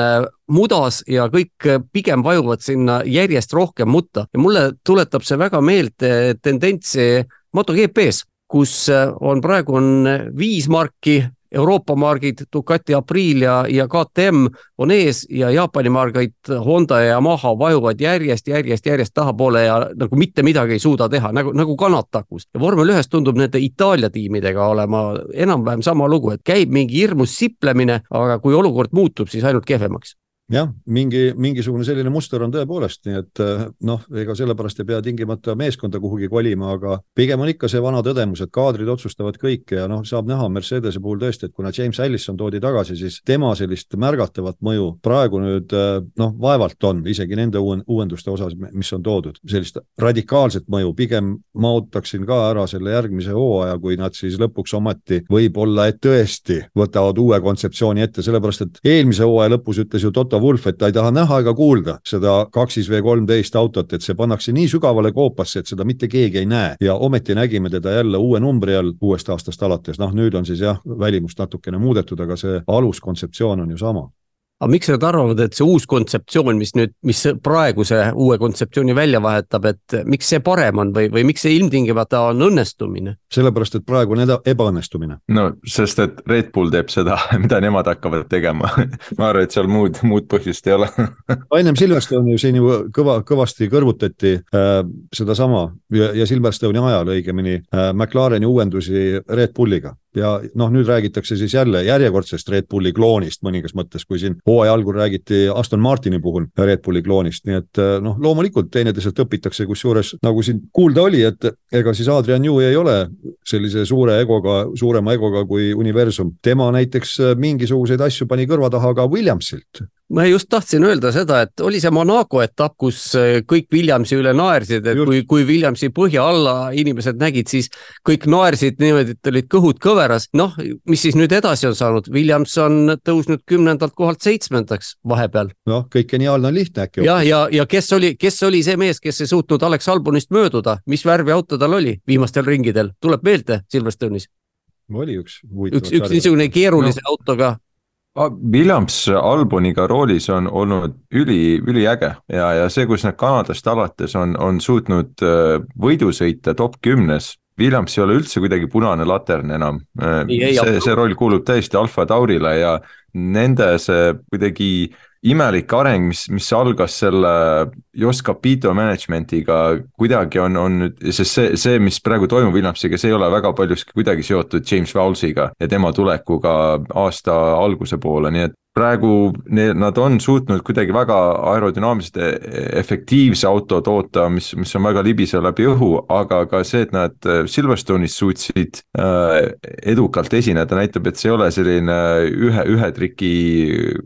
mudas ja kõik pigem vajuvad sinna järjest rohkem mutta. Ja mulle tuletab see väga meelde tendentsi MotoGP-s, kus on praegu on viis marki Euroopa margid Ducati Aprilia ja KTM on ees ja Jaapani margid Honda ja Yamaha vajuvad järjest, järjest, järjest tahapoole ja nagu mitte midagi ei suuda teha, nagu, nagu kanad takus. ja vormel ühes tundub nende Itaalia tiimidega olema enam-vähem sama lugu, et käib mingi hirmus siplemine, aga kui olukord muutub, siis ainult kehvemaks jah, mingi, mingisugune selline muster on tõepoolest, nii et eh, noh, ega sellepärast ei pea tingimata meeskonda kuhugi kolima, aga pigem on ikka see vana tõdemus, et kaadrid otsustavad kõike ja noh, saab näha Mercedese puhul tõesti, et kuna James Allison toodi tagasi, siis tema sellist märgatavat mõju praegu nüüd eh, noh, vaevalt on, isegi nende uuenduste osas, mis on toodud, sellist radikaalset mõju, pigem ma ootaksin ka ära selle järgmise hooaja, kui nad siis lõpuks ometi võib-olla, et tõesti võtavad uue kontseptsiooni ette, sellepärast et eelmise hooaja lõpus ütles ju Toto Wolf, et ta ei taha näha ega kuulda seda kaksis V kolmteist autot, et see pannakse nii sügavale koopasse, et seda mitte keegi ei näe. Ja ometi nägime teda jälle uue numbri all uuest aastast alates, noh nüüd on siis jah, välimust natukene muudetud, aga see aluskontseptsioon on ju sama aga miks nad arvavad, et see uus kontseptsioon, mis nüüd, mis praeguse uue kontseptsiooni välja vahetab, et miks see parem on või, või miks see ilmtingimata on õnnestumine? sellepärast, et praegu on ebaõnnestumine. no sest, et Red Bull teeb seda, mida nemad hakkavad tegema ma arvan, et seal muud, muud põhjust ei ole ennem Silverstone'i ju siin ju kõva, kõvasti kõrvutati äh, sedasama ja, ja Silverstone'i ajal õigemini äh, McLareni uuendusi Red Bulliga ja noh, nüüd räägitakse siis jälle järjekordsest Red Bulli kloonist mõningas mõttes, kui siin hooaja algul räägiti Aston Martini puhul Red Bulli kloonist, nii et eh, noh, loomulikult teineteiselt õpitakse, kusjuures nagu siin kuulda oli, et ega siis Adrian Newey ei ole sellise suure egoga, suurema egoga kui universum, tema näiteks eh, mingisuguseid asju pani kõrva taha ka Williamsilt ma just tahtsin öelda seda, et oli see Monaco etapp, kus äh, kõik Williamsi üle naersid, et just. kui, kui Williamsi põhja alla inimesed nägid, siis kõik naersid niimoodi, et olid kõhud kõveras. noh, mis siis nüüd edasi on saanud, Williams on tõusnud kümnendalt kohalt seitsmendaks vahepeal. noh, kõik geniaalne on lihtne äkki. jah, ja, ja, ja kes oli, kes oli see mees, kes ei suutnud Alex Albonist mööduda, mis värvi auto tal oli viimastel ringidel, tuleb meelde Silverstone'is? oli üks. üks, üks niisugune keerulise no. autoga Williams Alboniga roolis on olnud üli, üliäge ja, ja see, kus nad Kanadast alates on, on suutnud äh, võidu sõita top kümnes. Williams ei ole üldse kuidagi punane latern enam. Äh, see, see roll kuulub täiesti Alfa Taurile ja nende see kuidagi imelik areng, mis, mis algas selle Jos Capito management'iga, kuidagi on, on nüüd, sest see, see, mis praegu toimub Williamsiga, see ei ole väga paljuski kuidagi seotud James Vowlesiga ja tema tulekuga aasta alguse poole, nii et praegu nad on suutnud kuidagi väga aerodünaamiliselt e-, efektiivse auto toota, mis, mis on väga libisev läbi õhu, aga ka see, et nad äh, Silverstone'is suutsid äh, edukalt esineda, näitab, et see ei ole selline ühe, ühe triki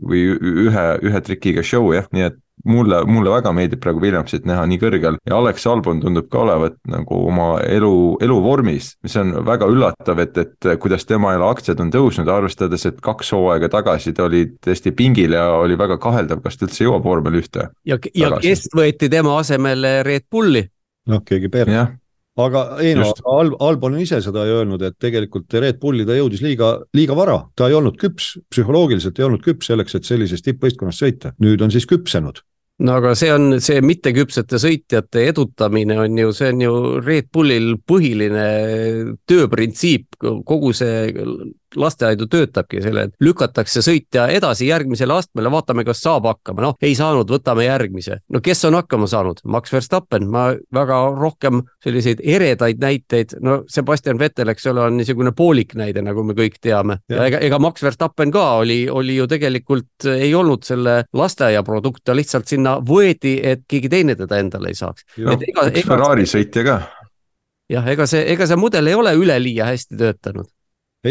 või ühe, ühe trikiga show jah, nii et mulle, mulle väga meeldib praegu Williamsit näha nii kõrgel ja Alex Albon tundub ka olevat nagu oma elu, eluvormis, mis on väga üllatav, et, et kuidas tema jälle aktsiad on tõusnud, arvestades, et kaks hooaega tagasi ta oli tõesti pingil ja oli väga kaheldav, kas ta üldse jõuab vormel ühte. ja, ja kes võeti tema asemele Red Bulli? noh, keegi Perez aga Eino, Al-, Albon on ise seda ju öelnud, et tegelikult Red Bulli ta jõudis liiga, liiga vara, ta ei olnud küps, psühholoogiliselt ei olnud küps selleks, et sellises tippvõistkonnas sõita, nüüd on siis küpsenud. No aga see on see mitteküpsete sõitjate edutamine on ju, see on ju Red Bullil põhiline tööprintsiip, kogu see lasteaidu töötabki selle, et lükatakse sõitja edasi järgmisele astmele, vaatame, kas saab hakkama, noh, ei saanud, võtame järgmise. no kes on hakkama saanud? Max Verstappen, ma väga rohkem selliseid eredaid näiteid, no Sebastian Vettel, eks ole, on niisugune poolik näide, nagu me kõik teame. ja ega, ega Max Verstappen ka oli, oli ju tegelikult ei olnud selle lasteaia produkt, ta lihtsalt sinna võeti, et keegi teine teda endale ei saaks. üks Ferrari sõitja ka jah, ega see, ega see mudel ei ole üleliia hästi töötanud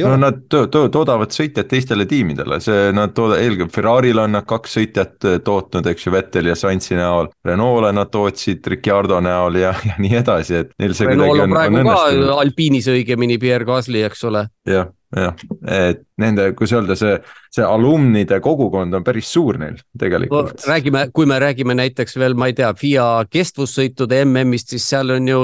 no nad to to toodavad sõitjat teistele tiimidele, see, nad tooda-, eelkõige Ferrari'le on nad kaks sõitjat äh, tootnud, eks ju, Vettel ja Sainzi näol. Renault'le nad tootsid Ricciardo näol ja, ja nii edasi, et neil see Renault kuidagi on, on õnnestunud. Alpinis õigemini Pierre Gasly, eks ole. jah jah, et nende, kuidas öelda, see, see alumnide kogukond on päris suur neil tegelikult. Räägime, kui me räägime näiteks veel, ma ei tea, FIA kestvussõitude MM-ist, siis seal on ju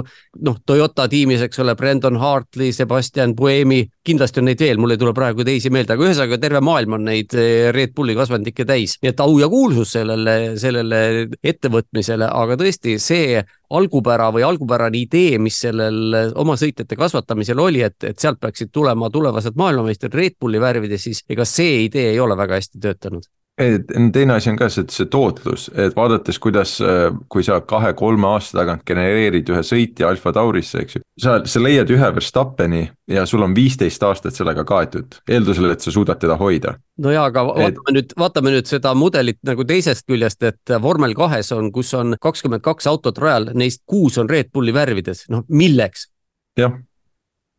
noh, Toyota tiimis, eks ole, Brandon Hartley, Sebastian Buemi, kindlasti on neid veel, mul ei tule praegu teisi meelde, aga ühesõnaga terve maailm on neid eh, Red Bulli kasvandikke täis, nii et au ja kuulsus sellele, sellele ettevõtmisele, aga tõesti see algupära või algupärane idee, mis sellel oma sõitjate kasvatamisel oli, et, et sealt peaksid tulema tulevased maailmameistrid Red Bulli värvides, siis ega see idee ei ole väga hästi töötanud teine asi on ka see, see tootlus, et vaadates, kuidas, kui sa kahe-kolme aasta tagant genereerid ühe sõitja Alfa Taurisse, eks ju. sa, sa leiad ühe Verstappeni ja sul on viisteist aastat sellega kaetud, eeldusel, et sa suudad teda hoida. no jaa, aga vaatame et... nüüd, vaatame nüüd seda mudelit nagu teisest küljest, et vormel kahes on, kus on kakskümmend kaks autot rajal, neist kuus on Red Bulli värvides, noh milleks? jah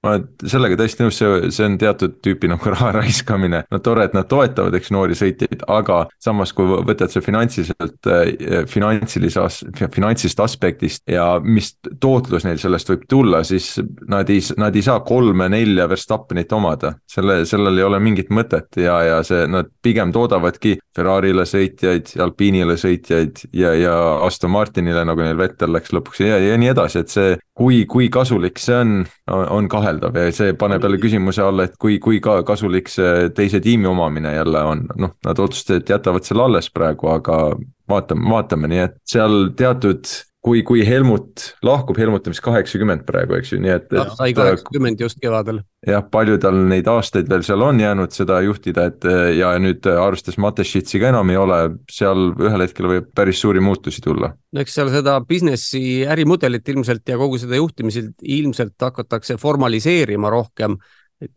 ma olen sellega täiesti nõus, see, see on teatud tüüpi nagu raha raiskamine. no tore, et nad toetavad, eks noori sõitjaid, aga samas, kui võtad see finantsiliselt, äh, finantsilise, finantsilisest aspektist ja mis tootlus neil sellest võib tulla, siis nad ei, nad ei saa kolme-nelja Verstappenit omada. selle, sellel ei ole mingit mõtet ja, ja see, nad pigem toodavadki Ferrari'le sõitjaid, Alpine'ile sõitjaid ja, ja Aston Martinile, nagu neil Vettel läks lõpuks ja, ja nii edasi, et see kui, kui kasulik see on, on kaheldav ja see paneb jälle küsimuse alla, et kui, kui ka kasulik see teise tiimi omamine jälle on, noh, nad otsustasid, et jätavad selle alles praegu, aga vaatame, vaatame, nii et seal teatud kui, kui Helmut lahkub, Helmut on vist kaheksakümmend praegu, eks ju, nii et, et. sai kaheksakümmend just kevadel. jah, palju tal neid aastaid veel seal on jäänud seda juhtida, et ja nüüd arvestades Matešitsi ka enam ei ole, seal ühel hetkel võib päris suuri muutusi tulla. no eks seal seda business'i ärimudelit ilmselt ja kogu seda juhtimist ilmselt hakatakse formaliseerima rohkem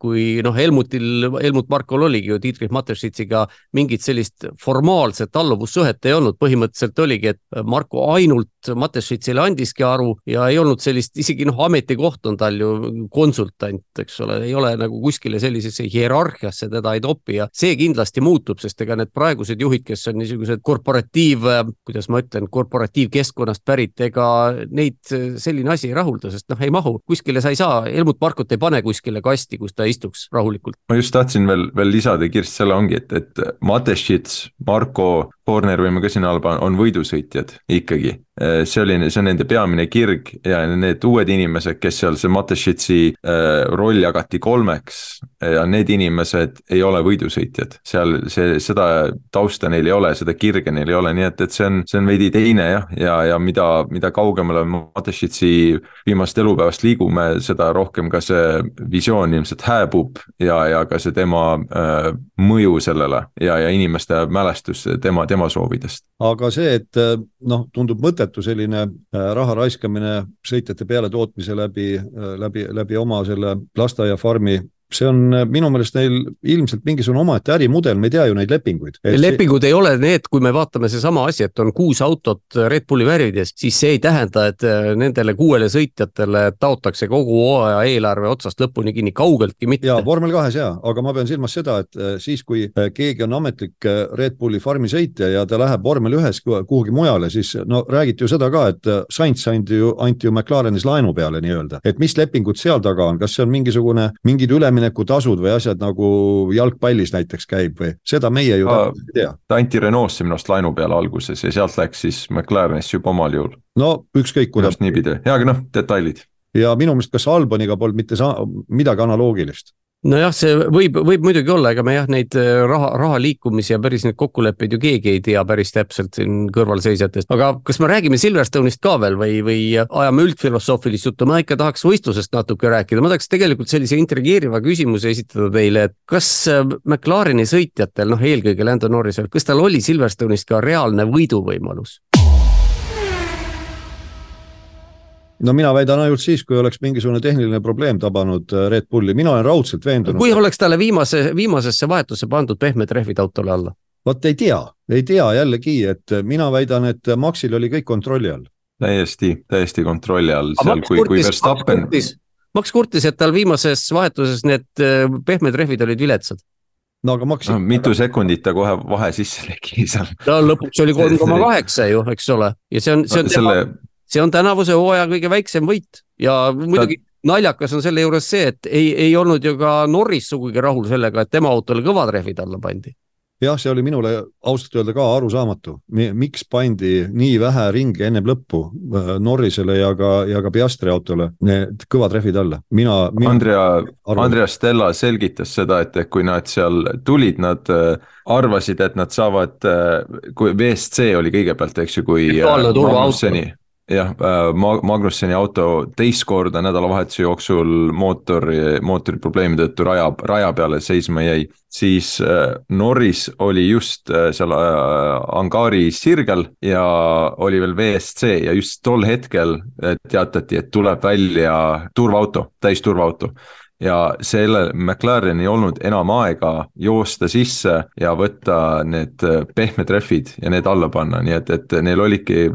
kui noh, Helmutil, Helmut Markol oligi ju Dietrich Mateschitziga mingit sellist formaalset alluvussuhet ei olnud, põhimõtteliselt oligi, et Marko ainult Mateschitsile andiski aru ja ei olnud sellist, isegi noh, ametikoht on tal ju konsultant, eks ole, ei ole nagu kuskile sellisesse hierarhiasse teda ei topi ja see kindlasti muutub, sest ega need praegused juhid, kes on niisugused korporatiiv, kuidas ma ütlen, korporatiivkeskkonnast pärit, ega neid selline asi ei rahulda, sest noh, ei mahu, kuskile sa ei saa, Helmut Markot ei pane kuskile kasti, kus ta istuks rahulikult. ma just tahtsin veel, veel lisada, Kirst, selle ongi, et, et Mateschitz, Marko, Horner võime ka sinna alla panna, on võidusõitjad ikkagi. see oli, see on nende peamine kirg ja need uued inimesed, kes seal see Mateschitzi äh, roll jagati kolmeks ja need inimesed ei ole võidusõitjad. seal see, seda tausta neil ei ole, seda kirge neil ei ole, nii et, et see on, see on veidi teine jah, ja, ja mida, mida kaugemale Mateschitzi viimasest elupäevast liigume, seda rohkem ka see visioon ilmselt hääbub ja, ja ka see tema äh, mõju sellele ja, ja inimeste mälestus tema, tema tema soovidest. aga see, et noh, tundub mõttetu selline raha raiskamine sõitjate pealetootmise läbi, läbi, läbi oma selle lasteaiafarmi see on äh, minu meelest neil ilmselt mingisugune omaette ärimudel, me ei tea ju neid lepinguid. lepingud see... ei ole need, kui me vaatame seesama asi, et on kuus autot Red Bulli värvides, siis see ei tähenda, et äh, nendele kuuele sõitjatele taotakse kogu hooaja eelarve otsast lõpuni kinni, kaugeltki mitte. ja vormel kahes ja, aga ma pean silmas seda, et äh, siis, kui keegi on ametlik Red Bulli farmi sõitja ja ta läheb vormel ühes kuhugi mujale, siis no räägiti ju seda ka, et Sainz anti ju, anti ju McLarenis laenu peale nii-öelda, et mis lepingud seal taga on, kas see on mingisugune, mingid üle üleminekutasud või asjad nagu jalgpallis näiteks käib või, seda meie ju ta, ei tea. ta anti Renault'sse minu arust laenu peale alguses ja sealt läks siis McLarenisse juba omal juhul. no ükskõik kuidas. niipidi, jaa, aga noh, detailid. ja minu meelest, kas Alboniga polnud mitte midagi analoogilist nojah, see võib, võib muidugi olla, ega me jah, neid äh, raha, raha liikumisi ja päris neid kokkuleppeid ju keegi ei tea päris täpselt siin kõrvalseisjatest, aga kas me räägime Silverstone'ist ka veel või, või ajame üldfilosoofilist juttu, ma ikka tahaks võistlusest natuke rääkida, ma tahaks tegelikult sellise intrigeeriva küsimuse esitada teile, et kas äh, McLareni sõitjatel, noh eelkõige Lando Norrisel, kas tal oli Silverstone'ist ka reaalne võiduvõimalus? No mina väidan ainult siis, kui oleks mingisugune tehniline probleem tabanud äh, Red Bulli, mina olen raudselt veendunud. kui oleks talle viimase, viimasesse vahetusse pandud pehmed rehvid autole alla? vot ei tea, ei tea jällegi, et mina väidan, et Maxil oli kõik kontrolli all. täiesti, täiesti kontrolli all, seal kui, kui Verstappen. Max kurtis, et tal viimases vahetuses need äh, pehmed rehvid olid viletsad no aga Maxi no,. mitu sekundit ta kohe vahe sisse tegi seal. no lõpuks oli kolm koma kaheksa ju, eks ole, ja see on, see on no, tema selle see on tänavuse hooaja kõige väiksem võit ja muidugi Ta... naljakas on selle juures see, et ei, ei olnud ju ka Norris sugugi rahul sellega, et tema autole kõvad rehvid alla pandi jah, see oli minule ausalt öelda ka arusaamatu, miks pandi nii vähe ringi ennem lõppu äh, Norrisele ja ka, ja ka Piastri autole need kõvad rehvid alla, mina, mina. Andrea, Andrea Stella selgitas seda, et kui nad seal tulid, nad äh, arvasid, et nad saavad, äh, kui WSC oli kõigepealt, eks ju, kui. Jah, äh, Magnusseni auto teist korda nädalavahetuse jooksul mootori, mootori probleemi tõttu raja, raja peale seisma jäi, siis äh, Norris oli just äh, seal angaari sirgel ja oli veel WSC ja just tol hetkel teatati, et tuleb välja turvaauto, täisturvaauto ja sellel McLaren ei olnud enam aega joosta sisse ja võtta need äh, pehmed rehvid ja need alla panna, nii et, et neil oligi,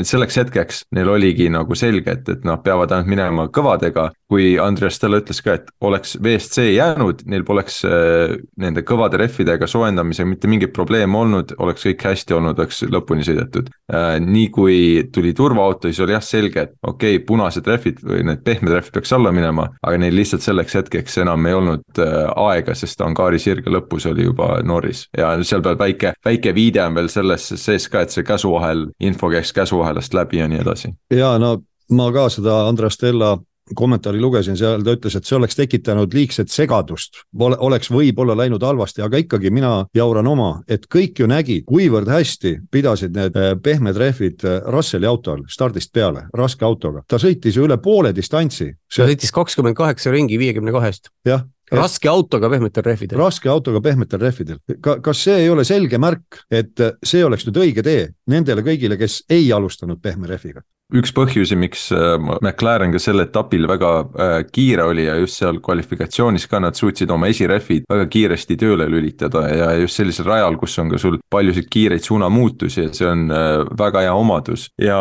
selleks hetkeks neil oligi nagu selge, et, et noh, peavad ainult minema kõvadega. Kui Andreas Stella ütles ka, et oleks WSC jäänud, neil poleks äh, nende kõvade rehvidega soojendamisega mitte mingit probleemi olnud, oleks kõik hästi olnud, oleks lõpuni sõidetud äh,. nii kui tuli turvaauto, siis oli jah selge, et okei okay,, punased rehvid või need pehmed rehvid peaks alla minema, aga neil lihtsalt selleks hetkeks enam ei olnud äh, aega, sest angaari sirge lõpus oli juba Norris ja seal peal väike, väike viide on veel selles sees ka, et see käsuahel, info käis käsuahelast läbi ja nii edasi. ja no ma ka seda Andres Stella kommentaari lugesin, seal ta ütles, et see oleks tekitanud liigset segadust, oleks võib-olla läinud halvasti, aga ikkagi mina jauran oma, et kõik ju nägid, kuivõrd hästi pidasid need äh, pehmed rehvid äh, Russelli autol stardist peale, raske autoga, ta sõitis ju üle poole distantsi. ta sõitis kakskümmend kaheksa ringi viiekümne kahest. jah, raske autoga pehmetel rehvidel. raske autoga pehmetel rehvidel. ka, kas see ei ole selge märk, et see oleks nüüd õige tee nendele kõigile, kes ei alustanud pehme rehviga? Üks põhjusi, miks äh, McLaren ka sel etapil väga äh, kiire oli ja just seal kvalifikatsioonis ka nad suutsid oma esirehvid väga kiiresti tööle lülitada ja just sellisel rajal, kus on ka sul paljusid kiireid suunamuutusi, et see on äh, väga hea omadus. ja,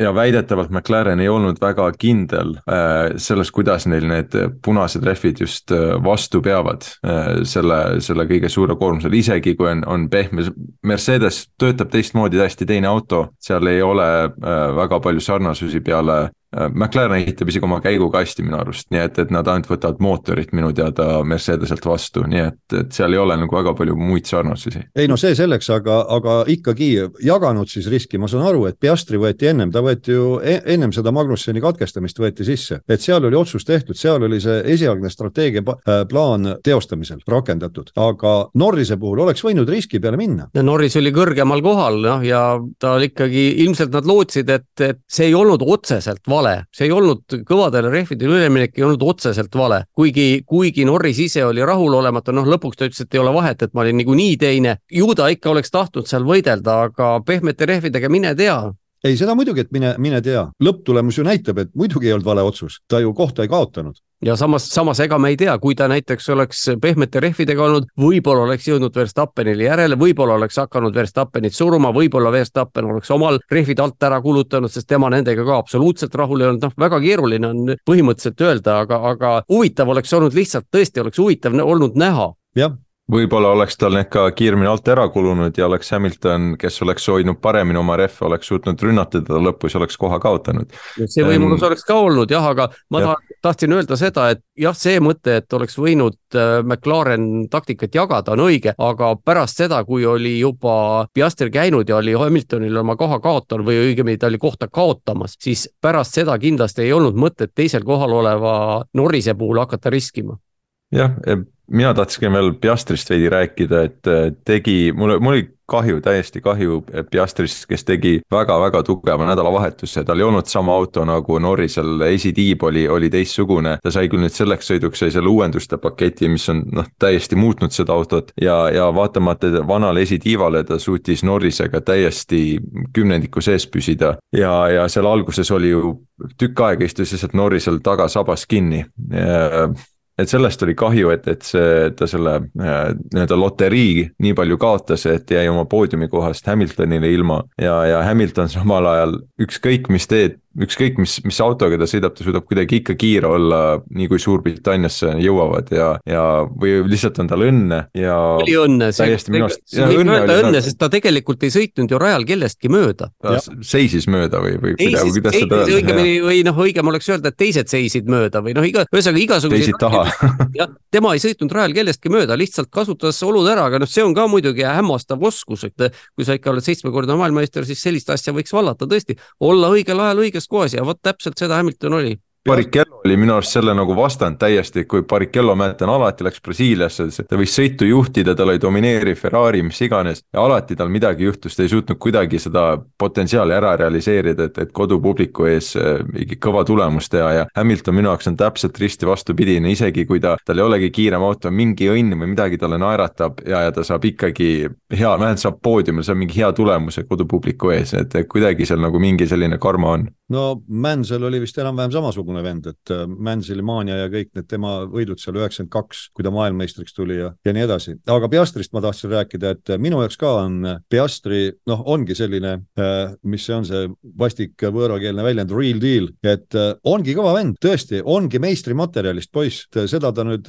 ja väidetavalt McLaren ei olnud väga kindel selles, kuidas neil need punased rehvid just vastu peavad selle, selle kõige suure koormusele, isegi kui on, on pehme, Mercedes töötab teistmoodi, täiesti teine auto, seal ei ole väga palju sarnasusi peale McLaren ehitab isegi oma käigukasti minu arust, nii et, et nad ainult võtavad mootorit minu teada Mercedeselt vastu, nii et, et seal ei ole nagu väga palju muid sarnasusi. ei no see selleks, aga, aga ikkagi jaganud siis riski, ma saan aru, et Piastri võeti ennem, ta võeti ju e ennem seda Magnusseni katkestamist võeti sisse, et seal oli otsus tehtud, seal oli see esialgne strateegia äh, plaan teostamisel rakendatud, aga Norrise puhul oleks võinud riski peale minna. Norris oli kõrgemal kohal, noh ja ta ikkagi ilmselt nad lootsid, et, et see ei olnud otseselt vale, see ei olnud kõvadele rehvidele üleminek ei olnud otseselt vale, kuigi, kuigi Norris ise oli rahulolematu, noh lõpuks ta ütles, et ei ole vahet, et ma olin niikuinii teine. ju ta ikka oleks tahtnud seal võidelda, aga pehmete rehvidega mine tea ei, seda muidugi, et mine, mine tea, lõpptulemus ju näitab, et muidugi ei olnud vale otsus, ta ju kohta ei kaotanud. Ja samas, samas ega me ei tea, kui ta näiteks oleks pehmete rehvidega olnud, võib-olla oleks jõudnud Verstappenile järele, võib-olla oleks hakanud Verstappenit suruma, võib-olla Verstappen oleks omal rehvid alt ära kulutanud, sest tema nendega ka absoluutselt rahul ei olnud, noh, väga keeruline on põhimõtteliselt öelda, aga, aga huvitav oleks olnud lihtsalt, tõesti oleks huvitav olnud näha. jah võib-olla oleks tal need ka kiiremini alt ära kulunud ja oleks Hamilton, kes oleks hoidnud paremini oma rehve, oleks suutnud rünnata teda lõpus ja oleks koha kaotanud. see võimalus um, oleks ka olnud jah, aga ma jah. tahtsin öelda seda, et jah, see mõte, et oleks võinud äh, McLaren taktikat jagada, on õige, aga pärast seda, kui oli juba Piastri käinud ja oli Hamiltonil oma koha kaotanud või õigemini ta oli kohta kaotamas, siis pärast seda kindlasti ei olnud mõtet teisel kohal oleva Norrise puhul hakata riskima jah, mina tahtsingi veel Piastrist veidi rääkida, et tegi, mul, mul oli kahju, täiesti kahju Piastrist, kes tegi väga-väga tugeva nädalavahetuse, tal ei olnud sama auto nagu Norrisel, esitiib oli, oli teistsugune. ta sai küll nüüd selleks sõiduks, sai selle uuenduste paketi, mis on noh, täiesti muutnud seda autot ja, ja vaatamata vanale esitiivale ta suutis Norrisega täiesti kümnendiku sees püsida. ja, ja seal alguses oli ju tükk aega istus lihtsalt Norrisel taga sabas kinni et sellest oli kahju, et, et see, ta selle äh, nii-öelda loterii nii palju kaotas, et jäi oma poodiumikohast Hamiltonile ilma. Ja, ja Hamilton samal ajal ükskõik mis teed ükskõik mis, mis autoga ta sõidab, ta suudab kuidagi ikka kiire olla, nii kui Suurbritanniasse jõuavad ja, ja või lihtsalt on tal õnne ja. oli õnne, täiesti minu arust. õnne, õnne, õnne, sest ta tegelikult ei sõitnud ju rajal kellestki mööda. ta seisis mööda või, või kuidas, kuidas seda öelda. õigemini või noh, õigem oleks öelda, et teised seisid mööda või noh, iga, ühesõnaga igasuguseid. seisid taha jah, tema ei sõitnud rajal kellestki mööda, lihtsalt kasutas olud ära, aga noh, see on ka muidugi hämmastav oskus, et kui sa ikka oled seitsmekordne maailmameister, siis sellist asja võiks vallata tõesti, olla õigel ajal õiges ja vot täpselt seda Hamilton oli. Barrichello oli minu arust selle nagu vastand täiesti, kui Barrichello, mäletan, alati läks Brasiiliasse, ta võis sõitu juhtida, tal oli domineeriv Ferrari, mis iganes. ja alati tal midagi juhtus, ta ei suutnud kuidagi seda potentsiaali ära realiseerida, et, et kodupubliku ees äh, mingi kõva tulemust teha ja Hamilton minu jaoks on täpselt risti vastupidine, isegi kui ta, tal ei olegi kiirem auto, mingi õnn või midagi talle naeratab ja, ja ta saab ikkagi hea, vähemalt saab poodiumil, saab mingi hea tulemuse kodupubliku ees, et kuidagi seal nagu mingi selline karma on no Mansell oli vist enam-vähem samasugune vend, et äh, Manselli maania ja kõik need tema võidud seal üheksakümmend kaks, kui ta maailmameistriks tuli ja, ja nii edasi. aga Piastrist ma tahtsin rääkida, et äh, minu jaoks ka on äh, Piastri, noh, ongi selline, mis see on, see vastik võõrakeelne väljend, real deal, et ongi kõva vend, tõesti, ongi meistrimaterjalist poiss, seda ta nüüd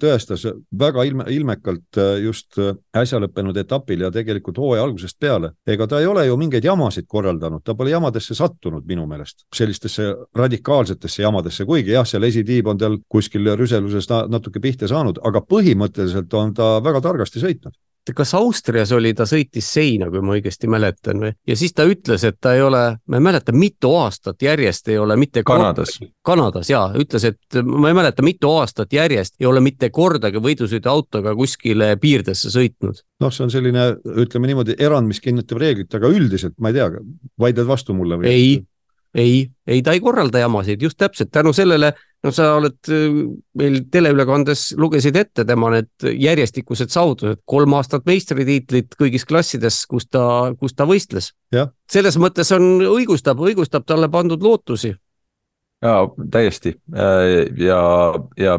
tõestas väga ilme, ilmekalt just äsja lõppenud etapil ja tegelikult hooaja algusest peale. ega ta ei ole ju mingeid jamasid korraldanud, ta pole jamadesse sattunud minu meelest, sellistesse radikaalsetesse jamadesse, kuigi jah, seal esitiib on tal kuskil rüseluses natuke pihta saanud, aga põhimõtteliselt on ta väga targasti sõitnud kas Austrias oli, ta sõitis seina, kui ma õigesti mäletan või, ja siis ta ütles, et ta ei ole, ma ei mäleta, mitu aastat järjest ei ole mitte Kanadas. Kanadas jaa, ütles, et ma ei mäleta, mitu aastat järjest ei ole mitte kordagi võidusõiduautoga kuskile piirdesse sõitnud. noh, see on selline, ütleme niimoodi, erand, mis kinnitab reeglit, aga üldiselt ma ei tea, vaidled vastu mulle või? ei, ei, ei, ta ei korralda jamasid, just täpselt. Tänu sellele, no sa oled äh, meil teleülekandes lugesid ette tema need järjestikused saavutused, kolm aastat meistritiitlit kõigis klassides, kus ta, kus ta võistles. selles mõttes on, õigustab, õigustab talle pandud lootusi. ja täiesti. Äh, ja, ja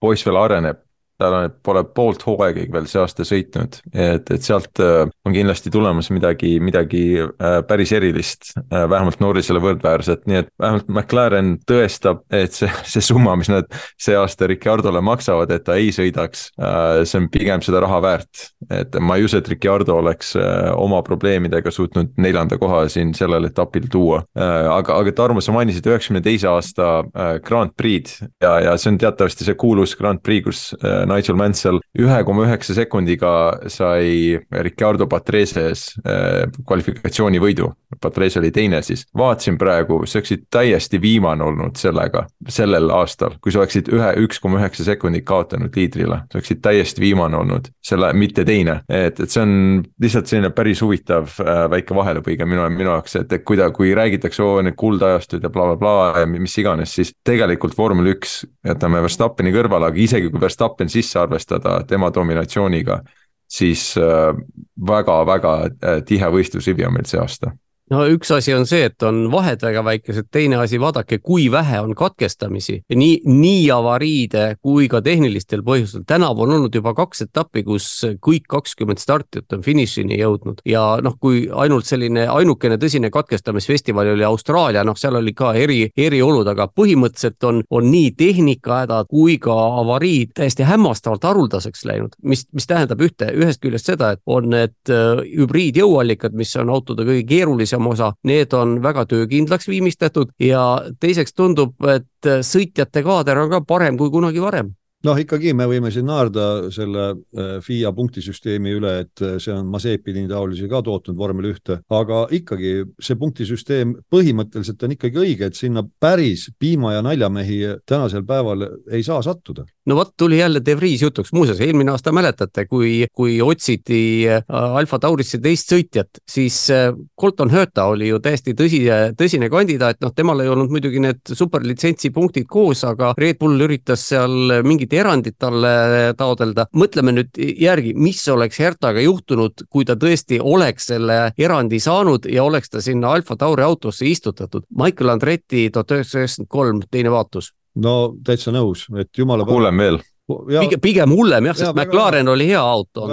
poiss veel areneb. Tal on, pole poolt hooaegagi veel see aasta sõitnud, et, et sealt äh, on kindlasti tulemas midagi, midagi äh, päris erilist, äh, vähemalt Norrisele võrdväärset, nii et vähemalt McLaren tõestab, et see, see summa, mis nad see aasta Ricciardole maksavad, et ta ei sõidaks, see on pigem seda raha väärt. et ma ei usu, et Ricciardo oleks oma probleemidega suutnud neljanda koha siin sellel etapil tuua. aga, aga Tarmo, sa mainisid üheksakümne teise aasta Grand Prix'd ja, ja see on teatavasti see kuulus Grand Prix, kus Nigel Mansell ühe koma üheksa sekundiga sai Ricardo Patreses kvalifikatsioonivõidu. Patrese oli teine siis, vaatasin praegu, sa oleksid täiesti viimane olnud sellega, sellel aastal, kui sa oleksid ühe, üks koma üheksa sekundit kaotanud liidrile, sa oleksid täiesti viimane olnud, selle, mitte teine. et, et see on lihtsalt selline päris huvitav äh, väike vahelepõige minu, minu jaoks, et, et kui ta, kui räägitakse, oo need kuldajastud ja blablabla bla, bla, ja mis iganes, siis tegelikult vormel üks, jätame Verstappeni kõrvale, aga isegi kui Verstappen sisse arvestada tema dominatsiooniga siis väga-väga äh, äh, tihe võistlusrivi on meil see aasta no üks asi on see, et on vahed väga väikesed, teine asi, vaadake, kui vähe on katkestamisi, nii, nii avariide kui ka tehnilistel põhjustel. tänavu on olnud juba kaks etappi, kus kõik kakskümmend startijat on finišini jõudnud. Ja noh, kui ainult selline ainukene tõsine katkestamisfestival oli Austraalia, noh, seal oli ka eri, eriolud, aga põhimõtteliselt on, on nii tehnikahädad kui ka avariid täiesti hämmastavalt haruldaseks läinud, mis, mis tähendab ühte, ühest küljest seda, et on need äh, hübriidjõuallikad, mis on autode kõige keerulisem väiksem osa, need on väga töökindlaks viimistletud ja teiseks tundub, et sõitjate kaader on ka parem kui kunagi varem noh, ikkagi me võime siin naerda selle äh, FIA punktisüsteemi üle, et äh, see on Mazepini taolisi ka tootnud vormel ühte, aga ikkagi see punktisüsteem põhimõtteliselt on ikkagi õige, et sinna päris piima ja naljamehi tänasel päeval ei saa sattuda. No vot, tuli jälle De Vries jutuks, muuseas eelmine aasta mäletate, kui, kui otsiti äh, Alfa Taurisse teist sõitjat, siis Colton Herta oli ju täiesti tõsine, tõsine kandidaat, noh, temal ei olnud muidugi need superlitsentsi punktid koos, aga Red Bull üritas seal mingit erandit talle taodelda. mõtleme nüüd järgi, mis oleks Hertaga juhtunud, kui ta tõesti oleks selle erandi saanud ja oleks ta sinna Alfa Tauri autosse istutatud. Michael Andretti tuhat üheksasada üheksakümmend kolm, teine vaatus no täitsa nõus, et jumala. hullem veel. pigem, pigem hullem jah, sest McLaren oli hea auto.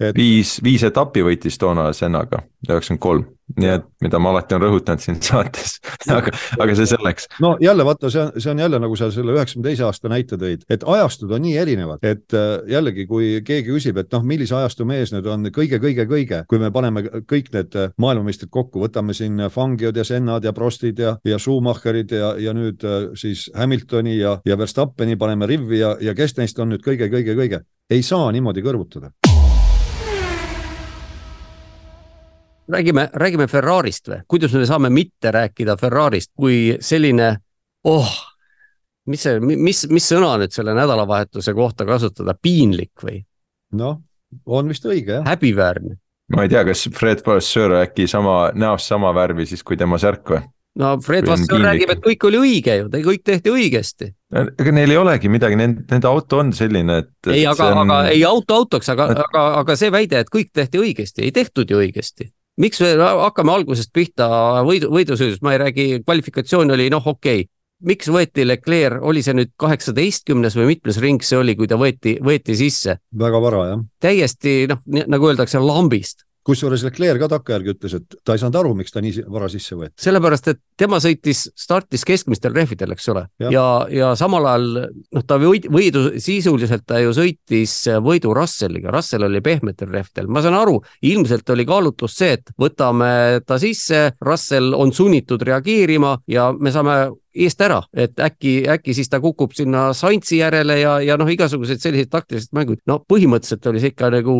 Et... viis, viis etappi võitis toona Sennaga, üheksakümmend kolm. Nii et mida ma alati olen rõhutanud siin saates. Aga, aga see selleks. no jälle vaata, see on, see on jälle nagu sa selle üheksakümne teise aasta näite tõid, et ajastud on nii erinevad, et äh, jällegi, kui keegi küsib, et noh, millise ajastu mees nüüd on kõige-kõige-kõige, kui me paneme kõik need äh, maailmameistrid kokku, võtame siin Fangiod ja Sennad ja Prostid ja, ja Schumacherid ja, ja nüüd äh, siis Hamiltoni ja, ja Verstappeni paneme rivvi ja, ja kes neist on nüüd kõige-kõige-kõige, ei saa niimoodi kõrvutada räägime, räägime Ferrarist või, kuidas me saame mitte rääkida Ferrarist, kui selline, oh, mis see, mis, mis sõna nüüd selle nädalavahetuse kohta kasutada, piinlik või? noh, on vist õige jah. häbiväärne. ma ei tea, kas Fred Vasseur äkki sama, näost sama värvi siis kui tema särk või? no Fred Vasseur räägib, et kõik oli õige ju, kõik tehti õigesti. ega neil ei olegi midagi, nende, nende auto on selline, et, ei, aga on..., aga ei auto autoks, aga aga, aga see väide, et kõik tehti õigesti, ei tehtud ju õigesti miks me hakkame algusest pihta võidu, võidusõidust, ma ei räägi, kvalifikatsioon oli noh, okei okay. miks võeti Leclerc, oli see nüüd kaheksateistkümnes või mitmes ring see oli, kui ta võeti, võeti sisse? väga vara jah. täiesti noh, nagu öeldakse, lambist kusjuures Leclerc ka takkajärgi ütles, et ta ei saanud aru, miks ta nii vara sisse võeti. sellepärast, et tema sõitis, startis keskmistel rehvidel, eks ole, ja, ja, ja samal ajal noh, ta võid, võidu, sisuliselt ta ju sõitis võidu Russelliga, Russell oli pehmetel rehvidel, ma saan aru, ilmselt oli kaalutlus see, et võtame ta sisse, Russell on sunnitud reageerima ja me saame eest ära, et äkki, äkki siis ta kukub sinna Saintsi järele ja, ja noh, igasugused sellised taktilised mängud, no põhimõtteliselt oli see ikka nagu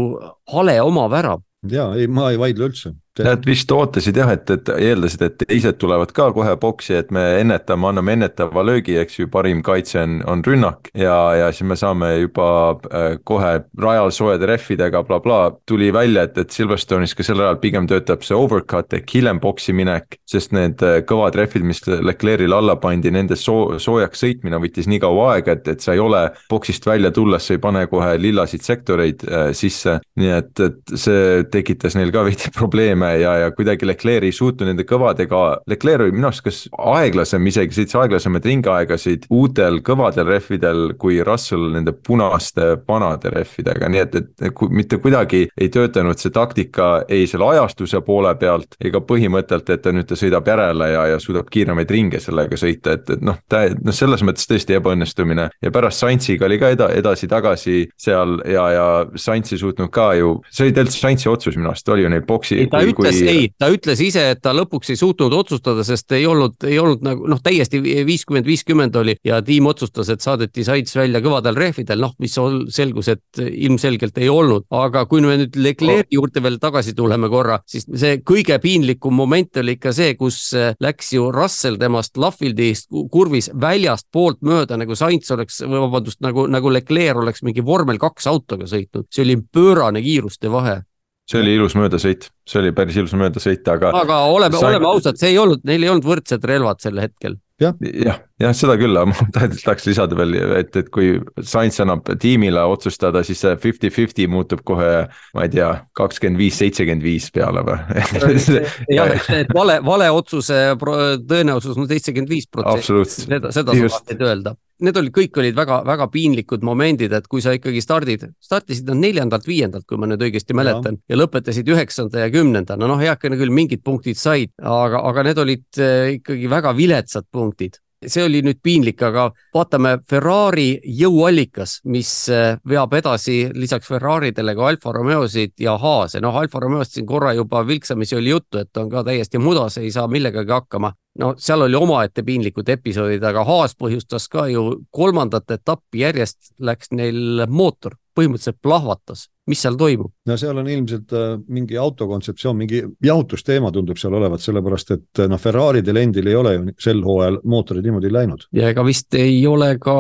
hale oma värav ja ei, ma ei vaidle üldse Nad vist ootasid jah, et, et eeldasid, et teised tulevad ka kohe boksi, et me ennetame, anname ennetava löögi, eks ju, parim kaitse on, on rünnak ja, ja siis me saame juba äh, kohe rajal soojade rehvidega blablabla bla, tuli välja, et, et Silverstone'is ka sel ajal pigem töötab see overcut ehk hiljem boksi minek, sest need äh, kõvad rehvid, mis Leclerc'il alla pandi, nende soo-, soojaks sõitmine võttis nii kaua aega, et, et sa ei ole boksist välja tulles, sa ei pane kohe lillasid sektoreid äh, sisse, nii et, et see tekitas neil ka veidi probleeme võime ja, ja kuidagi Leclerc ei suutnud nende kõvadega, Leclerc oli minu arust kas aeglasem isegi, sõitis aeglasemaid ringaegasid uutel kõvadel rehvidel kui Russell nende punaste vanade rehvidega, nii et, et ku, mitte kuidagi ei töötanud see taktika ei selle ajastuse poole pealt ega põhimõttelt, et ta nüüd ta sõidab järele ja, ja suudab kiiremaid ringe sellega sõita, et, et noh, ta noh, selles mõttes tõesti ebaõnnestumine ja pärast Saintsiga oli ka eda, edasi-tagasi seal ja, ja Saints ei suutnud ka ju, see oli tegelikult Saintsi otsus minu arust, oli ju neil boksi. ta ütles kui... ei, ta ütles ise, et ta lõpuks ei suutnud otsustada, sest ei olnud, ei olnud nagu noh, täiesti viiskümmend, viiskümmend oli ja tiim otsustas, et saadeti Sainz välja kõvadel rehvidel, noh, mis selgus, et ilmselgelt ei olnud, aga kui me nüüd Leclerc'i juurde veel tagasi tuleme korra, siis see kõige piinlikum moment oli ikka see, kus läks ju Russell temast Lahvildist kurvis väljastpoolt mööda nagu Sainz oleks, vabandust, nagu, nagu Leclerc oleks mingi vormel kaks autoga sõitnud, see oli pöörane kiiruste vahe see oli ilus möödasõit, see oli päris ilus möödasõit, aga. aga oleme oleme ausad, see ei olnud, neil ei olnud võrdsed relvad sel hetkel jah, jah, jah, seda küll, aga ma tahaks lisada veel, et, et kui Science annab tiimile otsustada, siis see fifty-fifty muutub kohe, ma ei tea, kakskümmend viis, seitsekümmend viis peale või? Jah, et vale, vale otsuse tõenäosus on seitsekümmend viis protsenti, seda, seda saab öelda. Need olid, kõik olid väga-väga piinlikud momendid, et kui sa ikkagi stardid, startisid nad neljandalt, viiendalt, kui ma nüüd õigesti mäletan ja, ja lõpetasid üheksanda ja kümnenda, no noh, heakene küll, mingid punktid said, aga, aga need olid eh, ikkagi väga viletsad punktid see oli nüüd piinlik, aga vaatame Ferrari jõuallikas, mis eh, veab edasi lisaks Ferraridele ka Alfa Romeosid ja Haase. noh, Alfa Romeost siin korra juba vilksamisi oli juttu, et on ka täiesti mudas, ei saa millegagi hakkama. no seal oli omaette piinlikud episoodid, aga Haas põhjustas ka ju kolmandat etappi järjest läks neil mootor põhimõtteliselt plahvatas, mis seal toimub? no seal on ilmselt äh, mingi autokontseptsioon, mingi jahutusteema tundub seal olevat, sellepärast et äh, noh, Ferraridel endil ei ole ju sel hooajal mootorid niimoodi läinud. ja ega vist ei ole ka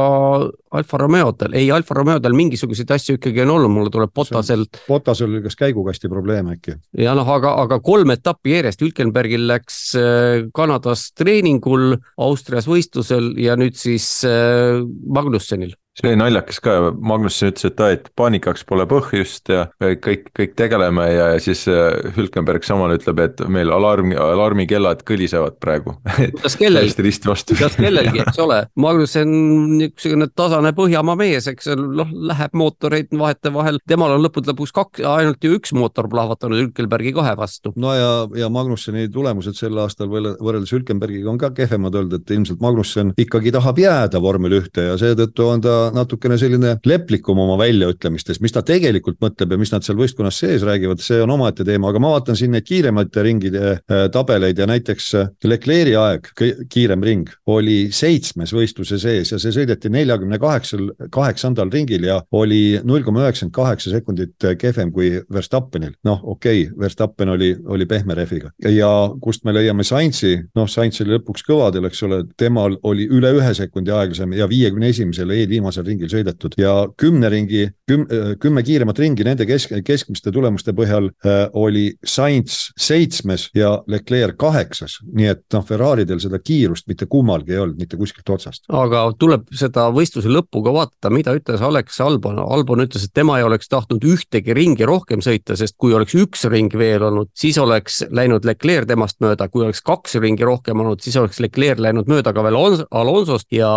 Alfa Romeodel, ei Alfa Romeodel mingisuguseid asju ikkagi on olnud, mulle tuleb Botaselt. Botasel oli kas käigukasti probleem äkki? ja noh, aga, aga kolm etappi järjest, Hülkenbergil läks äh, Kanadas treeningul, Austrias võistlusel ja nüüd siis Magnussenil see oli naljakas ka, Magnusson ütles, et aa, et paanikaks pole põhjust ja kõik, kõik tegeleme ja, ja siis äh, Hülkenberg samal ütleb, et meil alarm, alarmikellad kõlisevad praegu. kuidas kellelgi, kuidas kellelgi, eks ole, Magnusson niisugune tasane Põhjamaa mees, eks noh, läheb mootoreid vahetevahel, temal on lõppude lõpuks kaks, ainult ju üks mootor plahvatanud Hülkenbergi kahe vastu. no ja, ja Magnussoni tulemused sel aastal võrreldes Hülkenbergiga on ka kehvemad olnud, et ilmselt Magnusson ikkagi tahab jääda vormel ühte ja seetõttu on ta natukene selline leplikum oma väljaütlemistes, mis ta tegelikult mõtleb ja mis nad seal võistkonnas sees räägivad, see on omaette teema, aga ma vaatan siin neid kiiremate ringide äh, tabeleid ja näiteks äh, Leclerc'i aeg, kiirem ring, oli seitsmes võistluse sees ja see sõideti neljakümne kaheksal, kaheksandal ringil ja oli null koma üheksakümmend kaheksa sekundit äh, kehvem kui Verstappenil. noh, okei okay,, Verstappen oli, oli pehme rehviga ja kust me leiame Sainzi, noh, Sainz oli lõpuks kõvadel, eks ole, temal oli üle ühe sekundi aeglasem ja viiekümne esimesel eelviimasel ringil sõidetud. Ja kümne ringi, küm-, kümme kiiremat ringi nende kesk, keskmiste tulemuste põhjal äh, oli Sainz seitsmes ja Leclerc kaheksas, nii et noh, Ferraridel seda kiirust mitte kummalgi ei olnud, mitte kuskilt otsast. aga tuleb seda võistluse lõppu ka vaadata, mida ütles Alex Albon, Albon ütles, et tema ei oleks tahtnud ühtegi ringi rohkem sõita, sest kui oleks üks ring veel olnud, siis oleks läinud Leclerc temast mööda, kui oleks kaks ringi rohkem olnud, siis oleks Leclerc läinud mööda ka veel Alonsost ja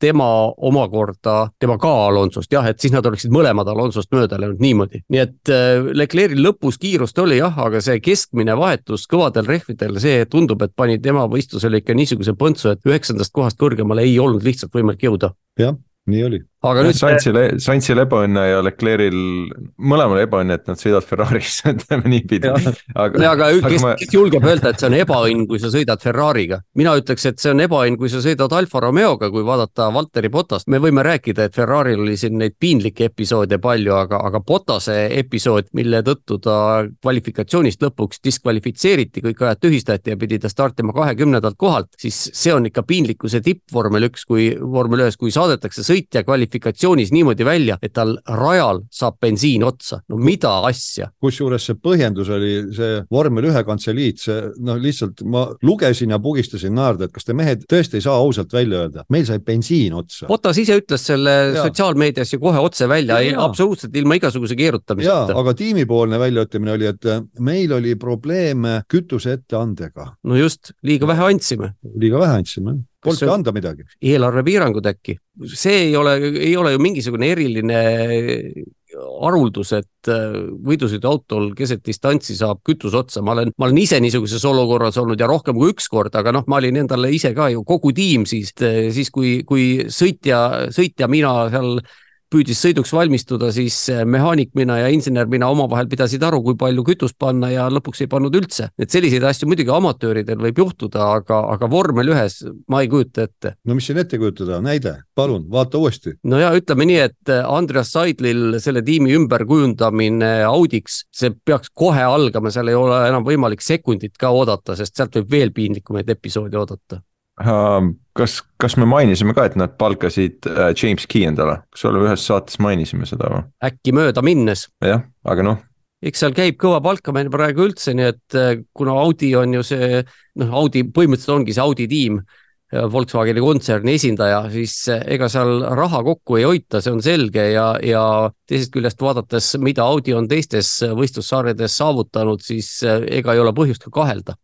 tema omakorda tema ka Alonsost jah, et siis nad oleksid mõlemad Alonsost mööda läinud niimoodi, nii et äh, Leclerc'i lõpus kiirust oli jah, aga see keskmine vahetus kõvadel rehvidel, see tundub, et pani tema võistlusele ikka niisuguse põntsu, et üheksandast kohast kõrgemale ei olnud lihtsalt võimalik jõuda. jah, nii oli aga nüüd. Saintsil, Saintsil ebaõnne ja Leclerc'il mõlemal ebaõnne, et nad sõidavad Ferraris, ütleme niipidi. aga, aga kes ma..., kes julgeb öelda, et see on ebaõnn, kui sa sõidad Ferrari'ga? mina ütleks, et see on ebaõnn, kui sa sõidad Alfa Romeoga, kui vaadata Valteri Botast. me võime rääkida, et Ferrari'l oli siin neid piinlikke episoode palju, aga, aga Botase episood, mille tõttu ta kvalifikatsioonist lõpuks diskvalifitseeriti, kõik ajad tühistati ja pidi ta startima kahekümnendalt kohalt, siis see on ikka piinlikkuse tipp vormel üks, kui vormel ühes, kui saadetakse sõitja kvalifitseerimisele kvalifikatsioonis niimoodi välja, et tal rajal saab bensiin otsa, no mida asja. kusjuures see põhjendus oli see vormel ühe kantseliit, see noh, lihtsalt ma lugesin ja pugistasin naerda, et kas te mehed tõesti ei saa ausalt välja öelda, meil sai bensiin otsa. Potas ise ütles selle ja. sotsiaalmeedias ju kohe otse välja, absoluutselt ilma igasuguse keerutamiseta. aga tiimipoolne väljaütlemine oli, et meil oli probleeme kütuse etteandega. no just, liiga vähe andsime. liiga vähe andsime polnudki anda midagi. eelarvepiirangud äkki, see ei ole, ei ole ju mingisugune eriline haruldus, et äh, võidusõiduautol keset distantsi saab kütus otsa, ma olen, ma olen ise niisuguses olukorras olnud ja rohkem kui üks kord, aga noh, ma olin endale ise ka ju kogu tiim siis, siis kui, kui sõitja, sõitja mina seal püüdis sõiduks valmistuda, siis mehaanik mina ja insener mina omavahel pidasid aru, kui palju kütust panna ja lõpuks ei pannud üldse. et selliseid asju muidugi amatööridel võib juhtuda, aga, aga vormel ühes ma ei kujuta ette. no mis siin ette kujutada, näide, palun vaata uuesti. no ja ütleme nii, et Andreas Seidlil selle tiimi ümberkujundamine Audiks, see peaks kohe algama, seal ei ole enam võimalik sekundit ka oodata, sest sealt võib veel piinlikumaid episoode oodata kas, kas me mainisime ka, et nad palkasid äh, James Key endale, kas oleme ühes saates mainisime seda või? äkki mööda minnes. jah, aga noh. eks seal käib kõva palkamine praegu üldse, nii et äh, kuna Audi on ju see, noh, Audi põhimõtteliselt ongi see Audi tiim. Volkswageni kontserni esindaja, siis äh, ega seal raha kokku ei hoita, see on selge ja, ja teisest küljest vaadates, mida Audi on teistes võistlussarjades saavutanud, siis ega ei ole põhjust ka kahelda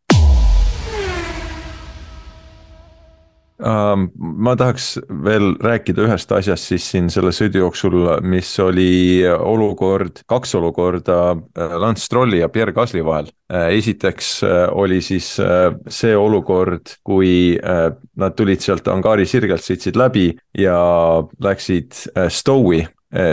ma tahaks veel rääkida ühest asjast siis siin selle sõidu jooksul, mis oli olukord, kaks olukorda äh, Lance Strolli ja Pierre Gasly vahel. Äh, esiteks äh, oli siis see olukord, kui nad tulid sealt angaari sirgelt, sõitsid läbi ja läksid Stowe'i,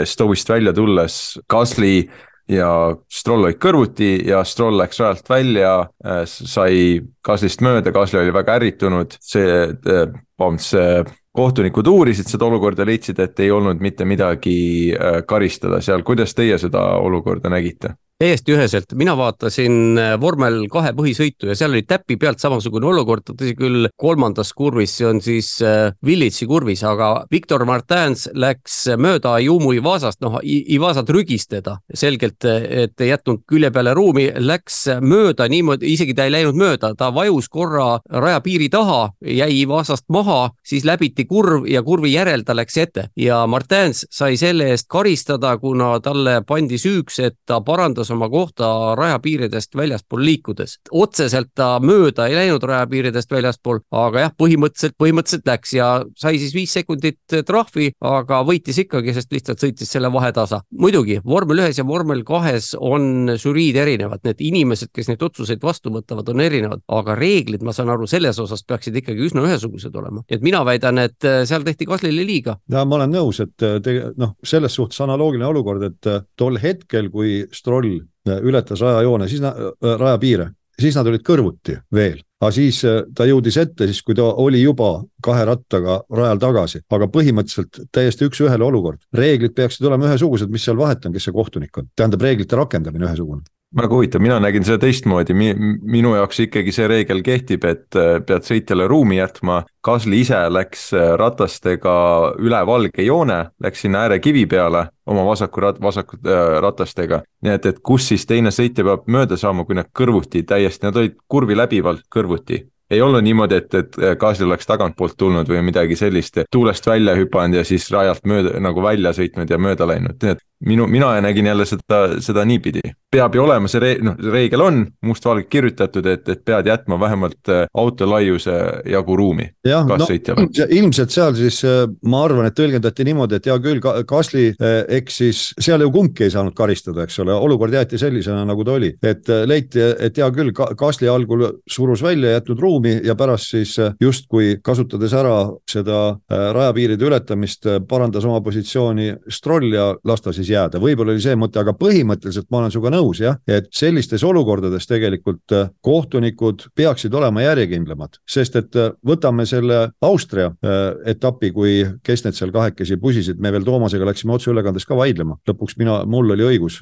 Stowe'ist välja tulles Gasly ja Stroll olid kõrvuti ja Stroll läks rajalt välja, äh, sai Gaslist mööda, Gasly oli väga ärritunud, see, äh, vabandust, see kohtunikud uurisid seda olukorda, leidsid, et ei olnud mitte midagi äh, karistada seal, kuidas teie seda olukorda nägite? Täiesti üheselt, mina vaatasin äh, vormel kahe põhisõitu ja seal oli täpi pealt samasugune olukord, tõsi küll, kolmandas kurvis, see on siis äh, Village'i kurvis, aga Victor Martins läks mööda Jumu Ivasast, noh, Ivasat rügis teda selgelt, et ei jätnud külje peale ruumi, läks mööda niimoodi, isegi ta ei läinud mööda, ta vajus korra rajapiiri taha, jäi Ivasast maha, siis läbiti kurv ja kurvi järel ta läks ette. Ja Martins sai selle eest karistada, kuna talle pandi süüks, et ta parandas muutus oma kohta rajapiiridest väljaspool liikudes. otseselt ta mööda ei läinud rajapiiridest väljaspool, aga jah, põhimõtteliselt, põhimõtteliselt läks ja sai siis viis sekundit trahvi, aga võitis ikkagi, sest lihtsalt sõitis selle vahetasa. muidugi vormel ühes ja vormel kahes on žüriid erinevad, need inimesed, kes neid otsuseid vastu võtavad, on erinevad, aga reeglid, ma saan aru, selles osas peaksid ikkagi üsna ühesugused olema. et mina väidan, et seal tehti Kaslile liiga. ja ma olen nõus, et te, noh, selles suhtes analoogiline olukord, et tol hetkel, kui Stroll ületas rajajoone, siis na-, äh, rajapiire, siis nad olid kõrvuti veel, aga siis äh, ta jõudis ette, siis kui ta oli juba kahe rattaga rajal tagasi, aga põhimõtteliselt täiesti üks-ühele olukord. reeglid peaksid olema ühesugused, mis seal vahet on, kes see kohtunik on, tähendab reeglite rakendamine ühesugune väga huvitav, mina nägin seda teistmoodi, minu jaoks ikkagi see reegel kehtib, et äh, pead sõitjale ruumi jätma. Gasly ise läks ratastega üle valge joone, läks sinna äärekivi peale oma vasaku rat-, vasaku äh, ratastega. nii et, et kus siis teine sõitja peab mööda saama, kui nad kõrvuti täiesti, nad olid kurvi läbivalt kõrvuti ei olnud niimoodi, et, et gaasil oleks tagantpoolt tulnud või midagi sellist, tuulest välja hüpanud ja siis rajalt mööda nagu välja sõitnud ja mööda läinud, nii et minu, mina nägin jälle seda, seda niipidi peab ju olema see re-, noh, reegel on mustvalgelt kirjutatud, et, et pead jätma vähemalt äh, auto laiuse jagu ruumi kaassõitjale no,. ilmselt seal siis äh, ma arvan, et tõlgendati niimoodi, et hea küll, Kasli, äh, eks siis seal ju kumbki ei saanud karistada, eks ole, olukord jäeti sellisena, nagu ta oli. et leiti, et hea küll, Kasli algul surus välja, jätnud ruumi ja pärast siis justkui kasutades ära seda rajapiiride ületamist, parandas oma positsiooni Stroll ja las ta siis jääda, võib-olla oli see mõte, aga põhimõtteliselt ma olen sinuga nõus jah, et sellistes olukordades tegelikult äh, kohtunikud peaksid olema järjekindlamad, sest et äh, võtame selle Austria äh, etapi, kui kes need seal kahekesi pusisid, me veel Toomasega läksime otseülekandes ka vaidlema, lõpuks mina, mul oli õigus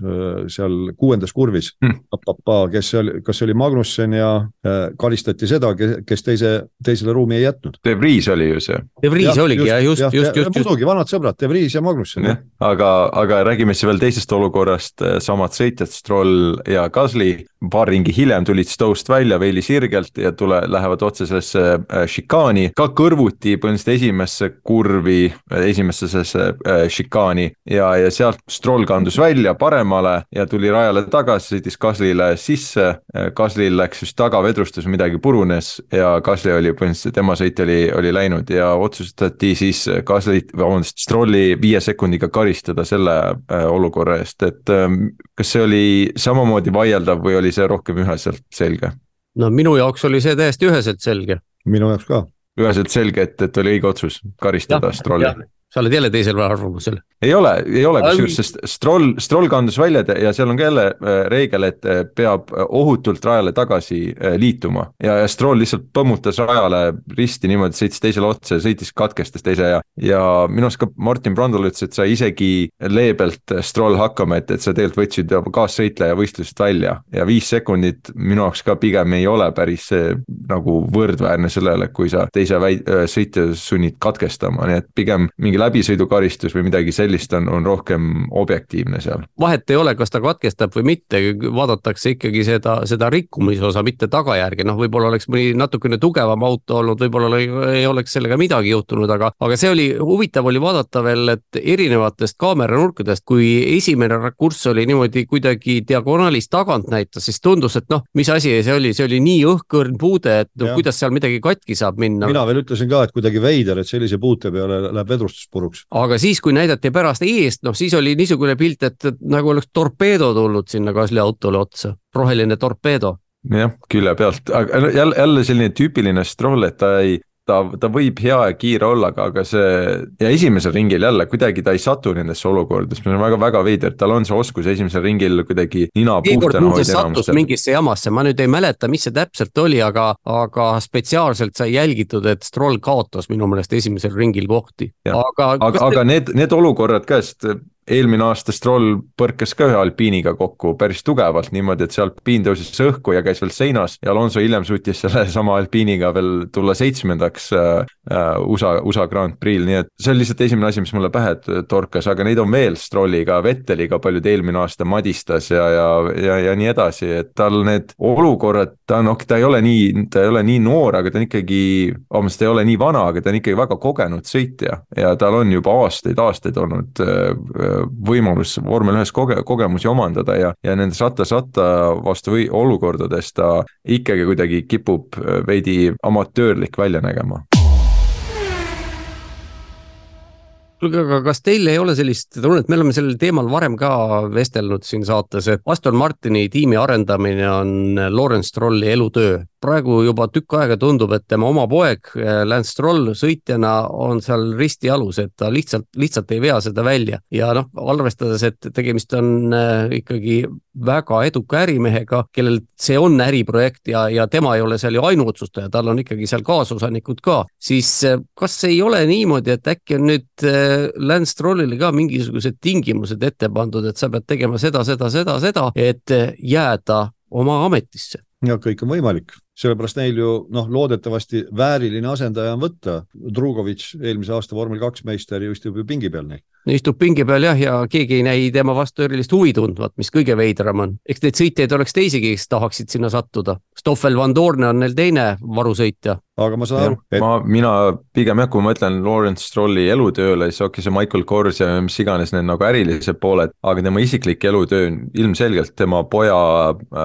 seal kuuendas kurvis hmm.. kes seal, kas see oli Magnussen ja karistati seda, kes teise, teisele ruumi ei jätnud. De Vries oli ju see. De Vries ja, oligi ja just, just, just, just. muidugi, vanad sõbrad, De Vries ja Magnussen. aga, aga räägime siis veel teisest olukorrast, samad sõitjad, Stroll ja Gasly. Paar ringi hiljem tulid Stowst välja veidi sirgelt ja tule, lähevad otse sellesse äh, šikaani, ka kõrvuti põhimõtteliselt esimesse kurvi, äh, esimesse sellesse šikaani. Ja, ja sealt Stroll kandus välja paremale ja tuli rajale tagasi, sõitis Gaslyle sisse. Gaslil läks vist tagavedrustus, midagi purunes ja Gasly oli põhimõtteliselt, tema sõit oli, oli läinud ja otsustati siis Gasly, vabandust, Strolli viie sekundiga karistada selle olukorra eest, et ähm, kas see oli samamoodi vaieldav või oli oli see rohkem üheselt selge? no minu jaoks oli see täiesti üheselt selge. minu jaoks ka. üheselt selge, et, et oli õige otsus karistada Strolli. Sa oled jälle teisel arvamusel ei ole, ei ole kusjuures, sest Stroll, Stroll kandus välja ja seal on ka jälle äh, reegel, et äh, peab ohutult rajale tagasi äh, liituma. ja, ja Stroll lihtsalt põmmutas rajale risti niimoodi, sõitis teisele otsa ja sõitis, katkestas teise ja. ja minu arust ka Martin Brundle ütles, et sai isegi leebelt Stroll hakkama, et, et sa tegelikult võtsid kaassõitleja võistlusest välja. ja viis sekundit minu jaoks ka pigem ei ole päris see nagu võrdväärne sellele, kui sa teise väi-, sõitja sunnid katkestama, nii et pigem mingi läbisõidukaristus või midagi sellist on, on rohkem objektiivne seal. vahet ei ole, kas ta katkestab või mitte, vaadatakse ikkagi seda, seda rikkumise osa, mitte tagajärge, noh, võib-olla oleks mõni natukene tugevam auto olnud, võib-olla ei oleks sellega midagi juhtunud, aga, aga see oli, huvitav oli vaadata veel, et erinevatest kaameranurkadest, kui esimene rakurss oli niimoodi kuidagi diagonaalis tagant näitas, siis tundus, et noh, mis asi see oli, see oli nii õhkõrn puude, et no ja. kuidas seal midagi katki saab minna. mina veel ütlesin ka, et kuidagi veider, et sellise puute peale läheb vedrustus puruks. aga siis, kui näidati pärast eest, noh siis oli niisugune pilt, et nagu oleks torpeedo tulnud sinna Gasly autole otsa, roheline torpeedo. Jah, külje pealt, aga jälle, jälle selline tüüpiline Stroll, et ta ei, ta, ta võib hea ja kiire olla, aga, aga see ja esimesel ringil jälle kuidagi ta ei satu nendesse olukordadesse, mis on väga-väga veider, tal on see oskus esimesel ringil kuidagi nina puhtana hoida enamustel. mingisse jamasse, ma nüüd ei mäleta, mis see täpselt oli, aga, aga spetsiaalselt sai jälgitud, et Stroll kaotas minu meelest esimesel ringil kohti. aga, aga, aga te... need, need olukorrad ka, sest eelmine aasta Stroll põrkas ka ühe alpiiniga kokku päris tugevalt niimoodi, et see alpiin tõusis õhku ja käis veel seinas ja Alonso hiljem suutis sellesama alpiiniga veel tulla seitsmendaks äh, äh USA, USA Grand Prix'l, nii et see on lihtsalt esimene asi, mis mulle pähe torkas, aga neid on veel Strolliga, Vetteliga palju ta eelmine aasta madistas ja, ja, ja, ja nii edasi, et tal need olukorrad, ta on, ta ei ole nii, ta ei ole nii noor, aga ta on ikkagi, vabandust, ta ei ole nii vana, aga ta on ikkagi väga kogenud sõitja. Ja tal on juba aastaid-aastaid olnud äh, võimalus vormel ühes koge-, kogemusi omandada ja, ja nendes ratta-satta vastu või olukordades ta ikkagi kuidagi kipub veidi amatöörlik välja nägema. Kuulge, aga kas teil ei ole sellist tunnet, me oleme sellel teemal varem ka vestelnud siin saates, et Aston Martini tiimi arendamine on Lawrence Strolli elutöö praegu juba tükk aega tundub, et tema oma poeg eh, Lance Stroll sõitjana on seal ristialus, et ta lihtsalt, lihtsalt ei vea seda välja ja noh, arvestades, et tegemist on eh, ikkagi väga eduka ärimehega, kellel see on äriprojekt ja, ja tema ei ole seal ju ainuotsustaja, tal on ikkagi seal kaasosanikud ka, siis eh, kas ei ole niimoodi, et äkki on nüüd Lance Strollile ka mingisugused tingimused ette pandud, et sa pead tegema seda, seda, seda, seda, et jääda oma ametisse? ja kõik on võimalik sellepärast neil ju noh, loodetavasti vääriline asendaja on võtta. Drugovitš, eelmise aasta vormel kaks meister ju istub ju pingi peal neil istub pingi peal jah, ja keegi ei näi tema vastu erilist huvi tundvat, mis kõige veidram on. eks neid sõitjaid oleks teisigi, kes tahaksid sinna sattuda. Stoffel Van Dorne on neil teine varusõitja. aga ma saan aru, et. ma, mina pigem jah, kui ma mõtlen Lawrence Strolli elutööle, siis okei, see Michael Kors ja mis iganes need nagu ärilised pooled, aga tema isiklik elutöö on ilmselgelt tema poja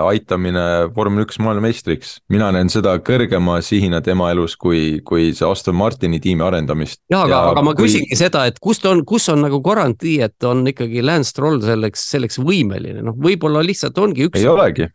aitamine vormel üks maailmameistriks. mina näen seda kõrgema sihina tema elus, kui, kui see Aston Martini tiimi arendamist. jah, aga ja, aga ma kui... küsingi seda, et kust on, kus on nagu garantii, et on ikkagi Lance Stroll selleks, selleks võimeline, noh, võib-olla lihtsalt ongi üks,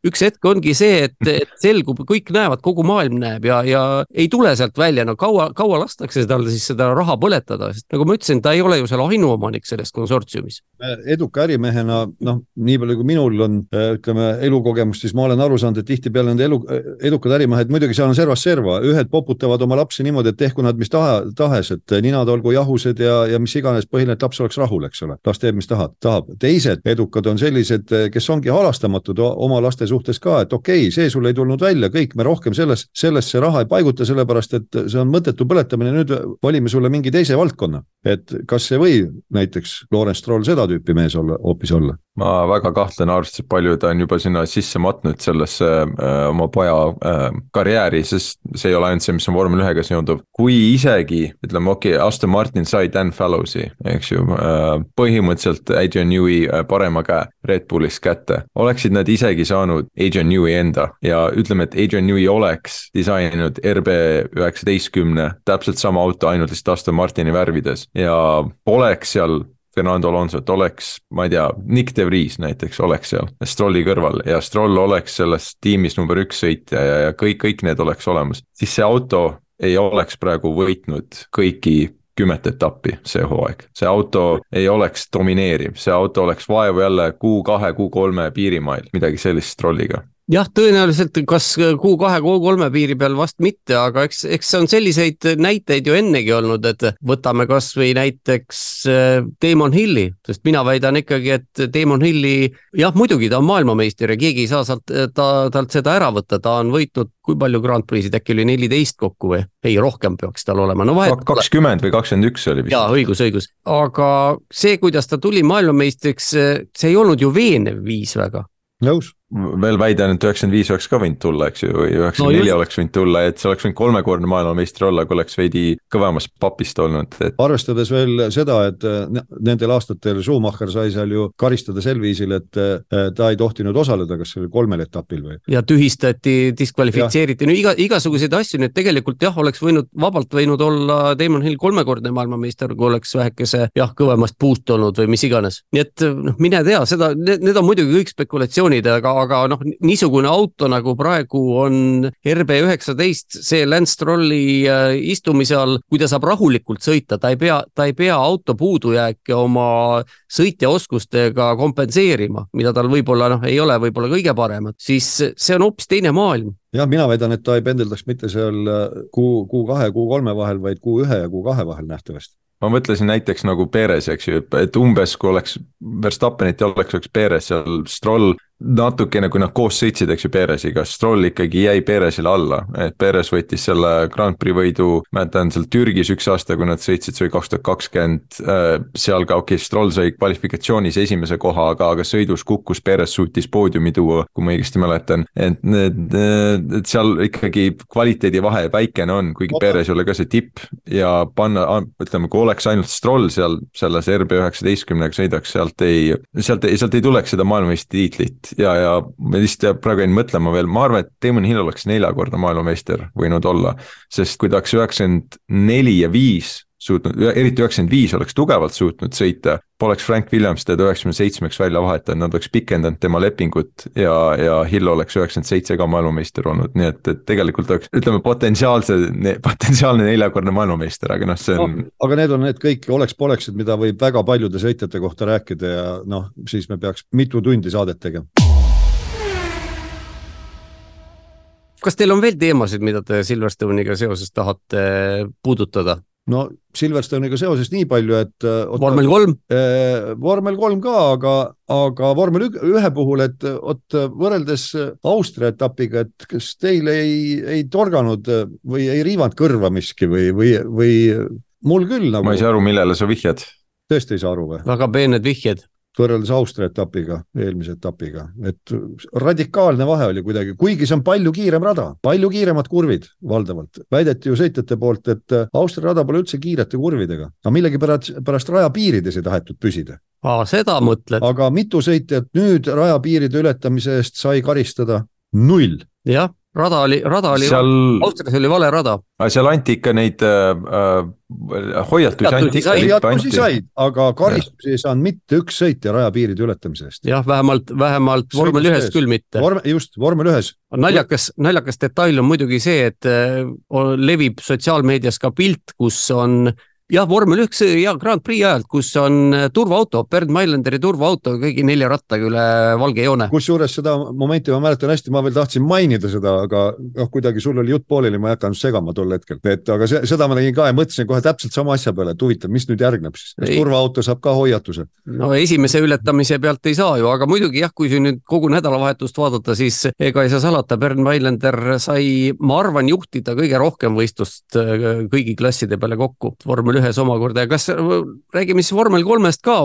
üks hetk ongi see, et, et selgub, kõik näevad, kogu maailm näeb ja, ja ei tule sealt välja, no kaua, kaua lastakse tal siis seda raha põletada, sest nagu ma ütlesin, ta ei ole ju seal ainuomanik selles konsortsiumis. eduka ärimehena, noh, nii palju kui minul on, ütleme, elukogemust, siis ma olen aru saanud, et tihtipeale nende elu, edukad ärimehed, muidugi seal on servast serva, ühed poputavad oma lapsi niimoodi, et tehku nad mis taha, tahes, et ninad olgu jahused ja, ja mis iganes, põhiline, et laps oleks rahul, eks ole, las teeb, mis tahab, tahab. teised edukad on sellised, kes ongi halastamatud oma laste suhtes ka, et okei okay,, see sul ei tulnud välja, kõik, me rohkem selles, sellesse raha ei paiguta, sellepärast et see on mõttetu põletamine, nüüd valime sulle mingi teise valdkonna. et kas see võib näiteks Lawrence Stroll seda tüüpi mees olla, hoopis olla? Ma väga kahtlen, arvestades palju ta on juba sinna sisse matnud sellesse äh, oma poja äh, karjääri, sest see ei ole ainult see, mis on vormel ühega seonduv. kui isegi ütleme, okei okay,, Aston Martin sai Dan Fallowsi, eks ju äh,, põhimõtteliselt Adrian Newey äh, parema käe Red Bullist kätte. oleksid nad isegi saanud Adrian Newey enda ja ütleme, et Adrian Newey oleks disaininud RB üheksateistkümne, täpselt sama auto, ainult lihtsalt Aston Martini värvides ja oleks seal Fernando Alonsot oleks, ma ei tea, Nick De Vries näiteks oleks seal Strolli kõrval ja Stroll oleks selles tiimis number üks sõitja ja, ja kõik, kõik need oleks olemas, siis see auto ei oleks praegu võitnud kõiki kümmet etappi see hooaeg, see auto ei oleks domineeriv, see auto oleks vaevu jälle Q2, Q3 piirimail, midagi sellist trolliga jah, tõenäoliselt kas Q2, Q3 piiri peal vast mitte, aga eks, eks on selliseid näiteid ju ennegi olnud, et võtame kasvõi näiteks äh, Damon Hilli, sest mina väidan ikkagi, et Damon Hilli, jah, muidugi ta on maailmameister ja keegi ei saa sealt, ta, talt seda ära võtta, ta on võitnud kui palju Grand Prix'id, äkki oli neliteist kokku või? ei, rohkem peaks tal olema, no vahet. kakskümmend või kakskümmend üks oli vist. jaa, õigus, õigus, aga see, kuidas ta tuli maailmameistriks, see ei olnud ju veenev viis väga. nõus veel väidan, et üheksakümmend viis oleks ka võinud tulla, eks ju, või üheksakümmend neli oleks võinud tulla, et see oleks võinud kolmekordne maailmameister olla, kui oleks veidi kõvemast papist olnud, et. arvestades veel seda, et nendel aastatel Schumacher sai seal ju karistada sel viisil, et ta ei tohtinud osaleda, kas sellel kolmel etapil või. ja tühistati, diskvalifitseeriti, no iga, igasuguseid asju, nii et tegelikult jah, oleks võinud, vabalt võinud olla Damon Hill kolmekordne maailmameister, kui oleks vähekese jah, kõvemast puust olnud või mis iganes. nii et noh, mine tea, seda, need on muidugi kõik spekulatsioonid, aga aga noh, niisugune auto nagu praegu on RB üheksateist, see Lance Strolli äh, istumise all, kui ta saab rahulikult sõita, ta ei pea, ta ei pea auto puudujääke oma sõitjaoskustega kompenseerima, mida tal võib-olla noh, ei ole võib-olla kõige paremad, siis see on hoopis teine maailm. Jah, mina väidan, et ta ei pendeldaks mitte seal Q, Q2, Q3 vahel, vaid Q1 ja Q2 vahel nähtavasti. Ma mõtlesin näiteks nagu Perez, eks ju, et umbes kui oleks Verstappenit ja oleks, oleks Perez seal, Stroll natukene, kui nad koos sõitsid, eks ju, Peresiga, Stroll ikkagi jäi Peresile alla, et Peres võttis selle Grand Prix võidu, mäletan seal Türgis üks aasta, kui nad sõitsid, see oli kaks tuhat kakskümmend, äh, seal ka okei okay,, Stroll sai kvalifikatsioonis esimese koha, aga, aga sõidus kukkus, Peres suutis poodiumi tuua, kui ma õigesti mäletan. et need, et seal ikkagi kvaliteedivahe väikene on, kuigi Peres ei ole ka see tipp ja panna, ütleme, kui oleks ainult Stroll seal selles RB üheksateistkümnega sõidaks, sealt ei, sealt sealt ei tuleks seda maailmameistritiitlit ja, ja ma lihtsalt praegu jäin mõtlema veel, ma arvan, et Damon Hill oleks neljakordne maailmameister võinud olla. sest kui ta oleks üheksakümmend neli ja viis suutnud, eriti üheksakümmend viis oleks tugevalt suutnud sõita, poleks Frank Williams teda üheksakümne seitsmeks välja vahetanud, nad oleks pikendanud tema lepingut ja, ja Hill oleks üheksakümmend seitse ka maailmameister olnud, nii et, et tegelikult oleks, ütleme potentsiaalse, potentsiaalne neljakordne maailmameister, aga noh, see on no,. aga need on need kõik oleks-poleksid, mida võib väga paljude sõitjate kohta rääkida ja noh, siis me peaks mitu tundi saadet tegema kas teil on veel teemasid, mida te Silverstone'iga seoses tahate puudutada? no Silverstone'iga seoses nii palju, et. Äh, vormel kolm äh,. vormel kolm ka, aga, aga vormel ühe puhul, et vot võrreldes Austria etapiga, et kas teil ei, ei torganud või ei riivanud kõrva miski või, või, või mul küll nagu. ma ei saa aru, millele sa vihjad. tõesti ei saa aru või? väga peened vihjed võrreldes Austria etapiga, eelmise etapiga, et radikaalne vahe oli kuidagi, kuigi see on palju kiirem rada, palju kiiremad kurvid valdavalt. väideti ju sõitjate poolt, et Austria rada pole üldse kiirete kurvidega, aga millegipärast pärast rajapiirides ei tahetud püsida. aa, seda mõtled? aga mitu sõitjat nüüd rajapiiride ületamise eest sai karistada? null. jah rada oli, rada oli seal..., Austrias oli vale rada. seal anti ikka neid äh, äh hoiatusi anti ikka. hoiatusi said, aga karistusi ei saanud mitte üks sõitja rajapiiride ületamise eest. jah, vähemalt, vähemalt vormel ühes küll mitte. vorm, just, vormel ühes. naljakas, naljakas detail on muidugi see, et äh, levib sotsiaalmeedias ka pilt, kus on äh, jah, vormel üks ja Grand Prix ajalt, kus on äh, turvaauto, Bernd Mailänderi turvaauto kõigi nelja rattaga üle valge joone. kusjuures seda momenti ma mäletan hästi, ma veel tahtsin mainida seda, aga noh, kuidagi sul oli jutt pooleli, ma ei hakanud segama tol hetkel, et aga see, seda ma tegin ka ja mõtlesin kohe täpselt sama asja peale, et huvitav, mis nüüd järgneb siis, kas ei. turvaauto saab ka hoiatuse? no esimese ületamise pealt ei saa ju, aga muidugi jah, kui siin nüüd kogu nädalavahetust vaadata, siis ega ei saa salata, Bernd Mailänder sai, ma arvan, juhtida kõige rohkem võistlust äh, kõigi klasside peale kokku vormel ühes omakorda. Ja kas, räägime siis vormel kolmest ka,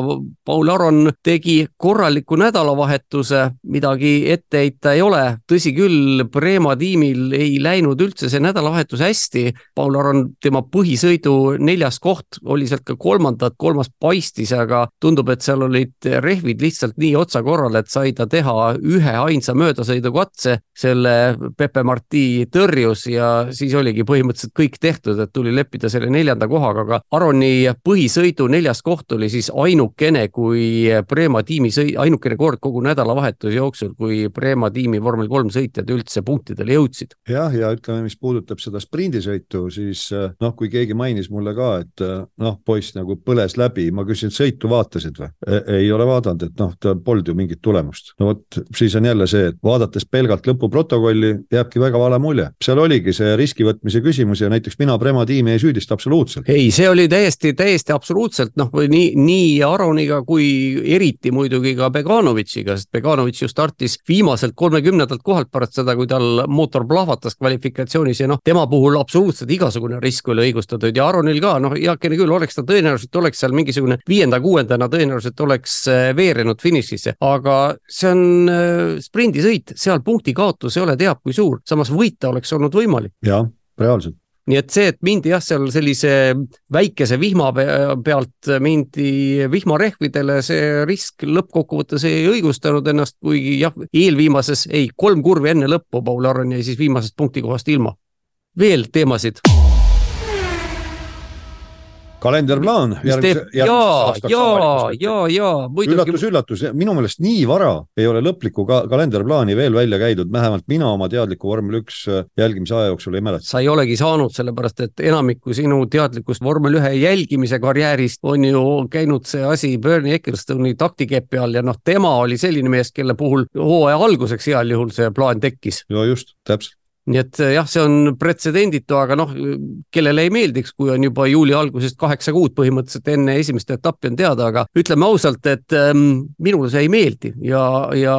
Paul Aron tegi korraliku nädalavahetuse, midagi ette heita ei ole, tõsi küll, Prema tiimil ei läinud üldse see nädalavahetus hästi, Paul Aron, tema põhisõidu neljas koht, oli sealt ka kolmandat, kolmas paistis, aga tundub, et seal olid rehvid lihtsalt nii otsakorral, et sai ta teha ühe ainsa möödasõidukatse, selle Pepe Marti tõrjus ja siis oligi põhimõtteliselt kõik tehtud, et tuli leppida selle neljanda kohaga, aga Aroni põhisõidu neljas koht oli siis ainukene, kui Prema tiimi sõi-, ainukene kord kogu nädalavahetuse jooksul, kui Prema tiimi vormel kolm sõitjad üldse punktidele jõudsid. jah, ja ütleme, mis puudutab seda sprindisõitu, siis eh, noh, kui keegi mainis mulle ka, et eh, noh, poiss nagu põles läbi, ma küsisin, sõitu vaatasid või? E, ei ole vaadanud, et noh, tal polnud ju mingit tulemust. no vot, siis on jälle see, et vaadates pelgalt lõpuprotokolli, jääbki väga vale mulje. seal oligi see riski võtmise küsimus ja näiteks mina Prema tiimi ei süüdista absoluutselt. ei, see oli täiesti, täiesti absoluutselt noh, nii, nii Aroniga kui eriti muidugi ka Beganovitšiga, sest Beganovitš ju startis viimaselt kolmekümnendalt kohalt pärast seda, kui tal mootor plahvatas kvalifikatsioonis ja noh, tema puhul absoluutselt igasugune risk oli õigustatud ja Aronil ka noh, heakene küll, oleks ta tõenäoliselt oleks seal mingisugune viienda-kuuendana tõenäoliselt oleks äh, veerenud finišisse, aga see on äh, sprindisõit, seal punkti kaotus ei ole teab kui suur, samas võita oleks olnud võimalik. jah, reaalselt nii et see, et mindi jah, seal sellise väikese vihma pealt mindi vihmarehvidele, see risk lõppkokkuvõttes ei õigustanud ennast, kuigi jah, eelviimases, ei, kolm kurvi enne lõppu Paul Aron jäi siis viimasest punktikohast ilma. veel teemasid kalenderplaan. ja, ja, ja, ja muidugi. üllatus, üllatus, minu meelest nii vara ei ole lõplikku ka kalenderplaani veel välja käidud, vähemalt mina oma teadliku vormel üks äh, jälgimise aja jooksul ei mäleta. sa ei olegi saanud, sellepärast et enamikku sinu teadlikust vormel ühe jälgimise karjäärist on ju käinud see asi Bernie Ecclestoni taktikepi all ja noh, tema oli selline mees, kelle puhul hooaja alguseks heal juhul see plaan tekkis. no just, täpselt nii et eh, jah, see on pretsedenditu, aga noh, kellele ei meeldiks, kui on juba juuli algusest kaheksa kuud põhimõtteliselt enne esimest etappi on teada, aga ütleme ausalt, et ähm, minule see ei meeldi ja, ja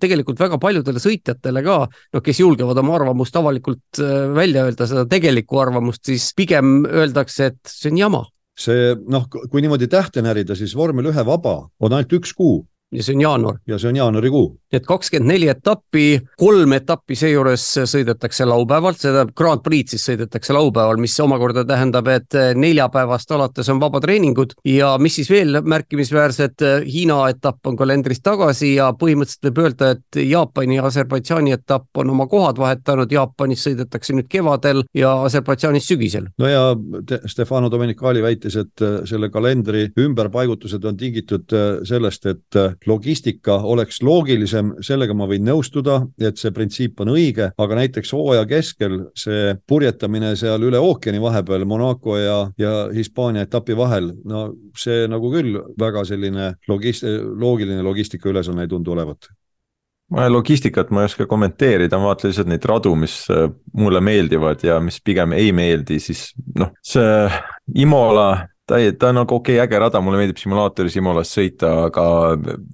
tegelikult väga paljudele sõitjatele ka, noh, kes julgevad oma arvamust avalikult äh, välja öelda, seda tegelikku arvamust, siis pigem öeldakse, et see on jama. See noh, kui niimoodi tähte närida, siis vormel ühe vaba on ainult üks kuu ja see on jaanuar. ja see on jaanuarikuu. nii et kakskümmend neli etappi, kolm etappi seejuures sõidetakse laupäeval, see tähendab Grand Prix siis sõidetakse laupäeval, mis omakorda tähendab, et neljapäevast alates on vabatreeningud ja mis siis veel märkimisväärset, Hiina etapp on kalendrist tagasi ja põhimõtteliselt võib öelda, et Jaapani ja Aserbaidžaani etapp on oma kohad vahetanud, Jaapanis sõidetakse nüüd kevadel ja Aserbaidžaanis sügisel. no ja Stefano Domenicali väitis, et selle kalendri ümberpaigutused on tingitud sellest, et logistika oleks loogilisem, sellega ma võin nõustuda, et see printsiip on õige, aga näiteks hooaja keskel see purjetamine seal üle ookeani vahepeal Monaco ja, ja Hispaania etapi vahel, no see nagu küll väga selline logist-, loogiline logistika ülesanne ei tundu olevat. Ma logistikat ma ei oska kommenteerida, ma vaatan lihtsalt neid radu, mis äh, mulle meeldivad ja mis pigem ei meeldi, siis noh, see Imola ta ta on nagu okei okay,, äge rada, mulle meeldib simulaatoris Imolas sõita, aga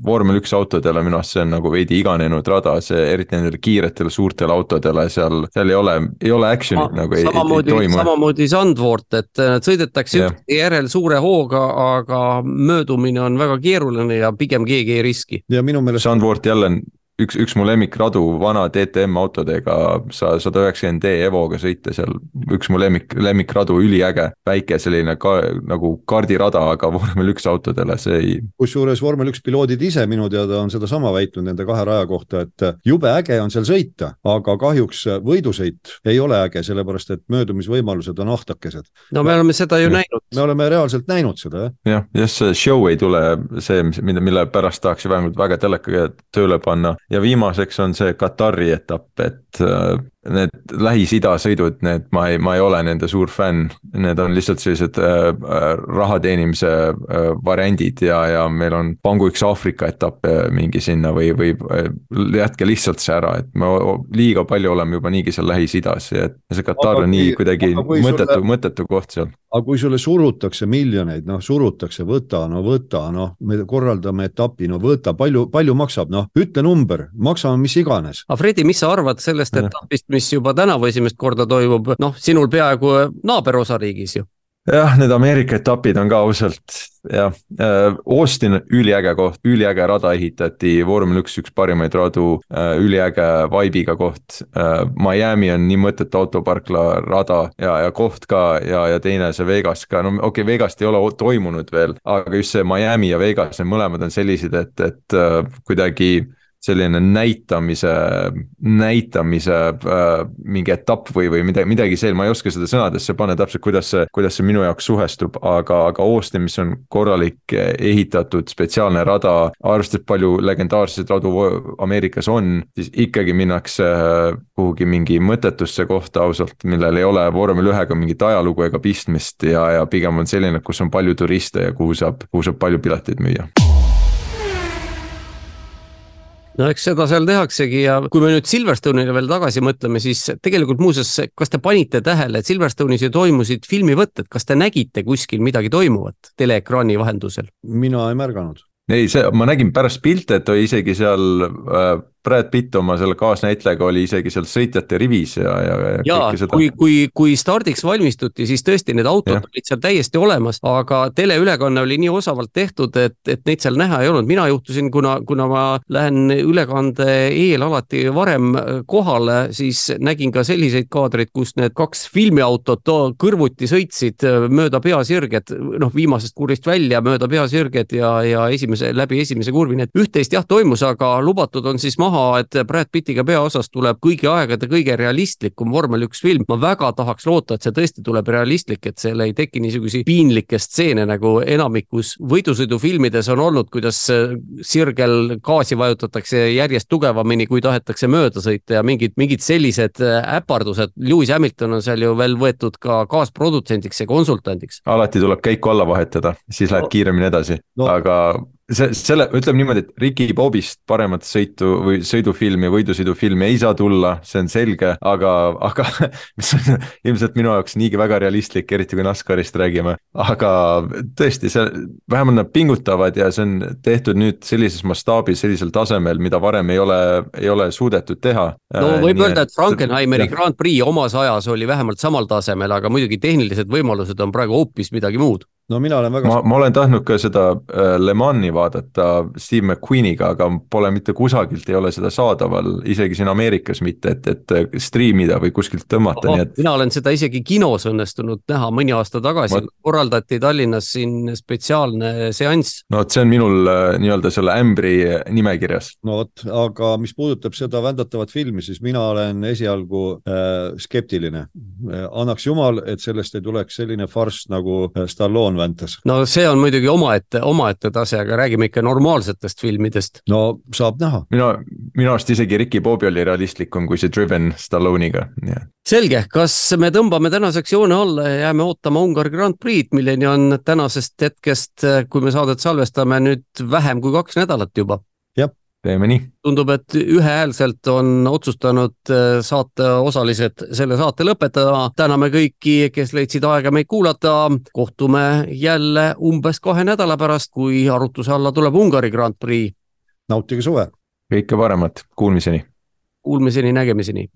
vormel üks autodele minu arust see on nagu veidi iganenud rada, see eriti nendele kiiretele suurtele autodele seal, seal ei ole, ei ole action'it nagu ei, samamoodi, ei toimu. samamoodi Sandvoort, et äh, sõidetakse yeah. järel suure hooga, aga möödumine on väga keeruline ja pigem keegi ei riski. ja minu meelest. Sandvoort jälle üks, üks mu lemmikradu vana DTM autodega, sa sada üheksakümmend D Evoga sõita seal, üks mu lemmik, lemmikradu, üliäge, väike selline ka nagu kardirada, aga vormel üks autodele, see ei. kusjuures vormel üks piloodid ise minu teada on sedasama väitnud nende kahe raja kohta, et jube äge on seal sõita, aga kahjuks võidusõit ei ole äge, sellepärast et möödumisvõimalused on ahtakesed. no me oleme seda ju ja. näinud. me oleme reaalselt näinud seda, jah. jah, jah, see show ei tule see, mida, mille pärast tahaks ju vähemalt väga telekaga tööle panna ja viimaseks on see Katari etapp, et äh, need Lähis-Ida sõidud, need ma ei, ma ei ole nende suur fänn. Need on lihtsalt sellised äh, äh raha teenimise äh, variandid ja, ja meil on pangu üks Aafrika etapp äh, mingi sinna või, või äh, jätke lihtsalt see ära, et me liiga palju oleme juba niigi seal Lähis-Idas ja et see Katar on nii kuidagi mõttetu sulle..., mõttetu koht seal. aga kui sulle surutakse miljoneid, noh surutakse, võta, no võta, noh, me korraldame etapi, no võta, palju, palju maksab, noh ütle number, maksame mis iganes. aga Fredi, mis sa arvad sellest etapist, mis juba tänavu esimest korda toimub, noh, sinul peaaegu naaberosariigis ju jah, need Ameerika etapid on ka ausalt jah, äh, Austin üliäge koht, üliäge rada ehitati, vormel üks, üks parimaid radu, äh, üliäge vibe'iga koht. Äh, Miami on nii mõttetu autoparkla rada ja, ja koht ka ja, ja teine see Vegas ka, no okei okay,, Vegast ei ole toimunud veel, aga just see Miami ja Vegas, need mõlemad on sellised, et, et kuidagi selline näitamise, näitamise äh, mingi etapp või, või midagi, midagi see, ma ei oska seda sõnadesse panna täpselt, kuidas see, kuidas see minu jaoks suhestub, aga, aga Austin, mis on korralik ehitatud spetsiaalne rada, arvestades palju legendaarseid radu Ameerikas on, siis ikkagi minnakse äh, kuhugi mingi mõttetusse kohta ausalt, millel ei ole vormel ühega mingit ajalugu ega pistmist ja, ja pigem on selline, kus on palju turiste ja kuhu saab, kuhu saab palju pileteid müüa no eks seda seal tehaksegi ja kui me nüüd Silverstone'ile veel tagasi mõtleme, siis tegelikult muuseas, kas te panite tähele, et Silverstone'is ju toimusid filmivõtted, kas te nägite kuskil midagi toimuvat teleekraani vahendusel? mina ei märganud ei, see, ma nägin pärast pilte, et isegi seal äh, Brad Pitt oma selle kaasnäitlejaga oli isegi seal sõitjate rivis ja, ja, ja. ja kui, kui, kui stardiks valmistuti, siis tõesti need autod ja. olid seal täiesti olemas, aga teleülekanne oli nii osavalt tehtud, et, et neid seal näha ei olnud. mina juhtusin, kuna, kuna ma lähen ülekande eel alati varem kohale, siis nägin ka selliseid kaadreid, kus need kaks filmiautot kõrvuti sõitsid mööda peasirget, noh, viimasest kurvist välja mööda peasirget ja, ja esimese, läbi esimese kurvi, nii et üht-teist jah toimus, aga lubatud on siis maha maha, et Brad Pittiga peaosas tuleb kõigi aegade kõige realistlikum vormel üks film. ma väga tahaks loota, et see tõesti tuleb realistlik, et seal ei teki niisuguseid piinlikke stseene nagu enamikus võidusõidufilmides on olnud, kuidas sirgel gaasi vajutatakse järjest tugevamini, kui tahetakse mööda sõita ja mingid, mingid sellised äpardused. Lewis Hamilton on seal ju veel võetud ka kaasprodutsendiks ja konsultandiks. alati tuleb käiku alla vahetada, siis läheb no, kiiremini edasi no., aga see, selle, ütleme niimoodi, et Ricky Bobist paremat sõitu või sõidufilmi, võidusõidufilmi ei saa tulla, see on selge, aga, aga mis on ilmselt minu jaoks niigi väga realistlik, eriti kui NASCARist räägime. aga tõesti, see, vähemalt nad pingutavad ja see on tehtud nüüd sellises mastaabis, sellisel tasemel, mida varem ei ole, ei ole suudetud teha. no võib Nii öelda, et Frankenheimeri Grand Prix omas ajas oli vähemalt samal tasemel, aga muidugi tehnilised võimalused on praegu hoopis midagi muud no mina olen väga. ma, ma olen tahtnud ka seda äh, Le Mani vaadata Steve McQueeniga, aga pole mitte kusagilt ei ole seda saadaval, isegi siin Ameerikas mitte, et, et stream ida või kuskilt tõmmata, nii et. mina olen seda isegi kinos õnnestunud näha mõni aasta tagasi ma..., korraldati Tallinnas siin spetsiaalne seanss. no vot, see on minul äh, nii-öelda selle ämbri nimekirjas. no vot, aga mis puudutab seda vändatavat filmi, siis mina olen esialgu äh, skeptiline. Äh, annaks jumal, et sellest ei tuleks selline farss nagu Stallone Stallone väntas. no see on muidugi omaette, omaette tase, aga räägime ikka normaalsetest filmidest. no saab näha. minu, minu arust isegi Ricky Bobby oli realistlikum kui see Driven Stallone'iga, nii et selge, kas me tõmbame tänaseks joone alla ja jääme ootama Ungari Grand Prix'd, milleni on tänasest hetkest, kui me saadet salvestame, nüüd vähem kui kaks nädalat juba? Teeme nii. tundub, et ühehäälselt on otsustanud äh, saate osalised selle saate lõpetada. täname kõiki, kes leidsid aega meid kuulata. kohtume jälle umbes kahe nädala pärast, kui arutluse alla tuleb Ungari Grand Prix. nautige suve. kõike paremat, kuulmiseni. Kuulmiseni, nägemiseni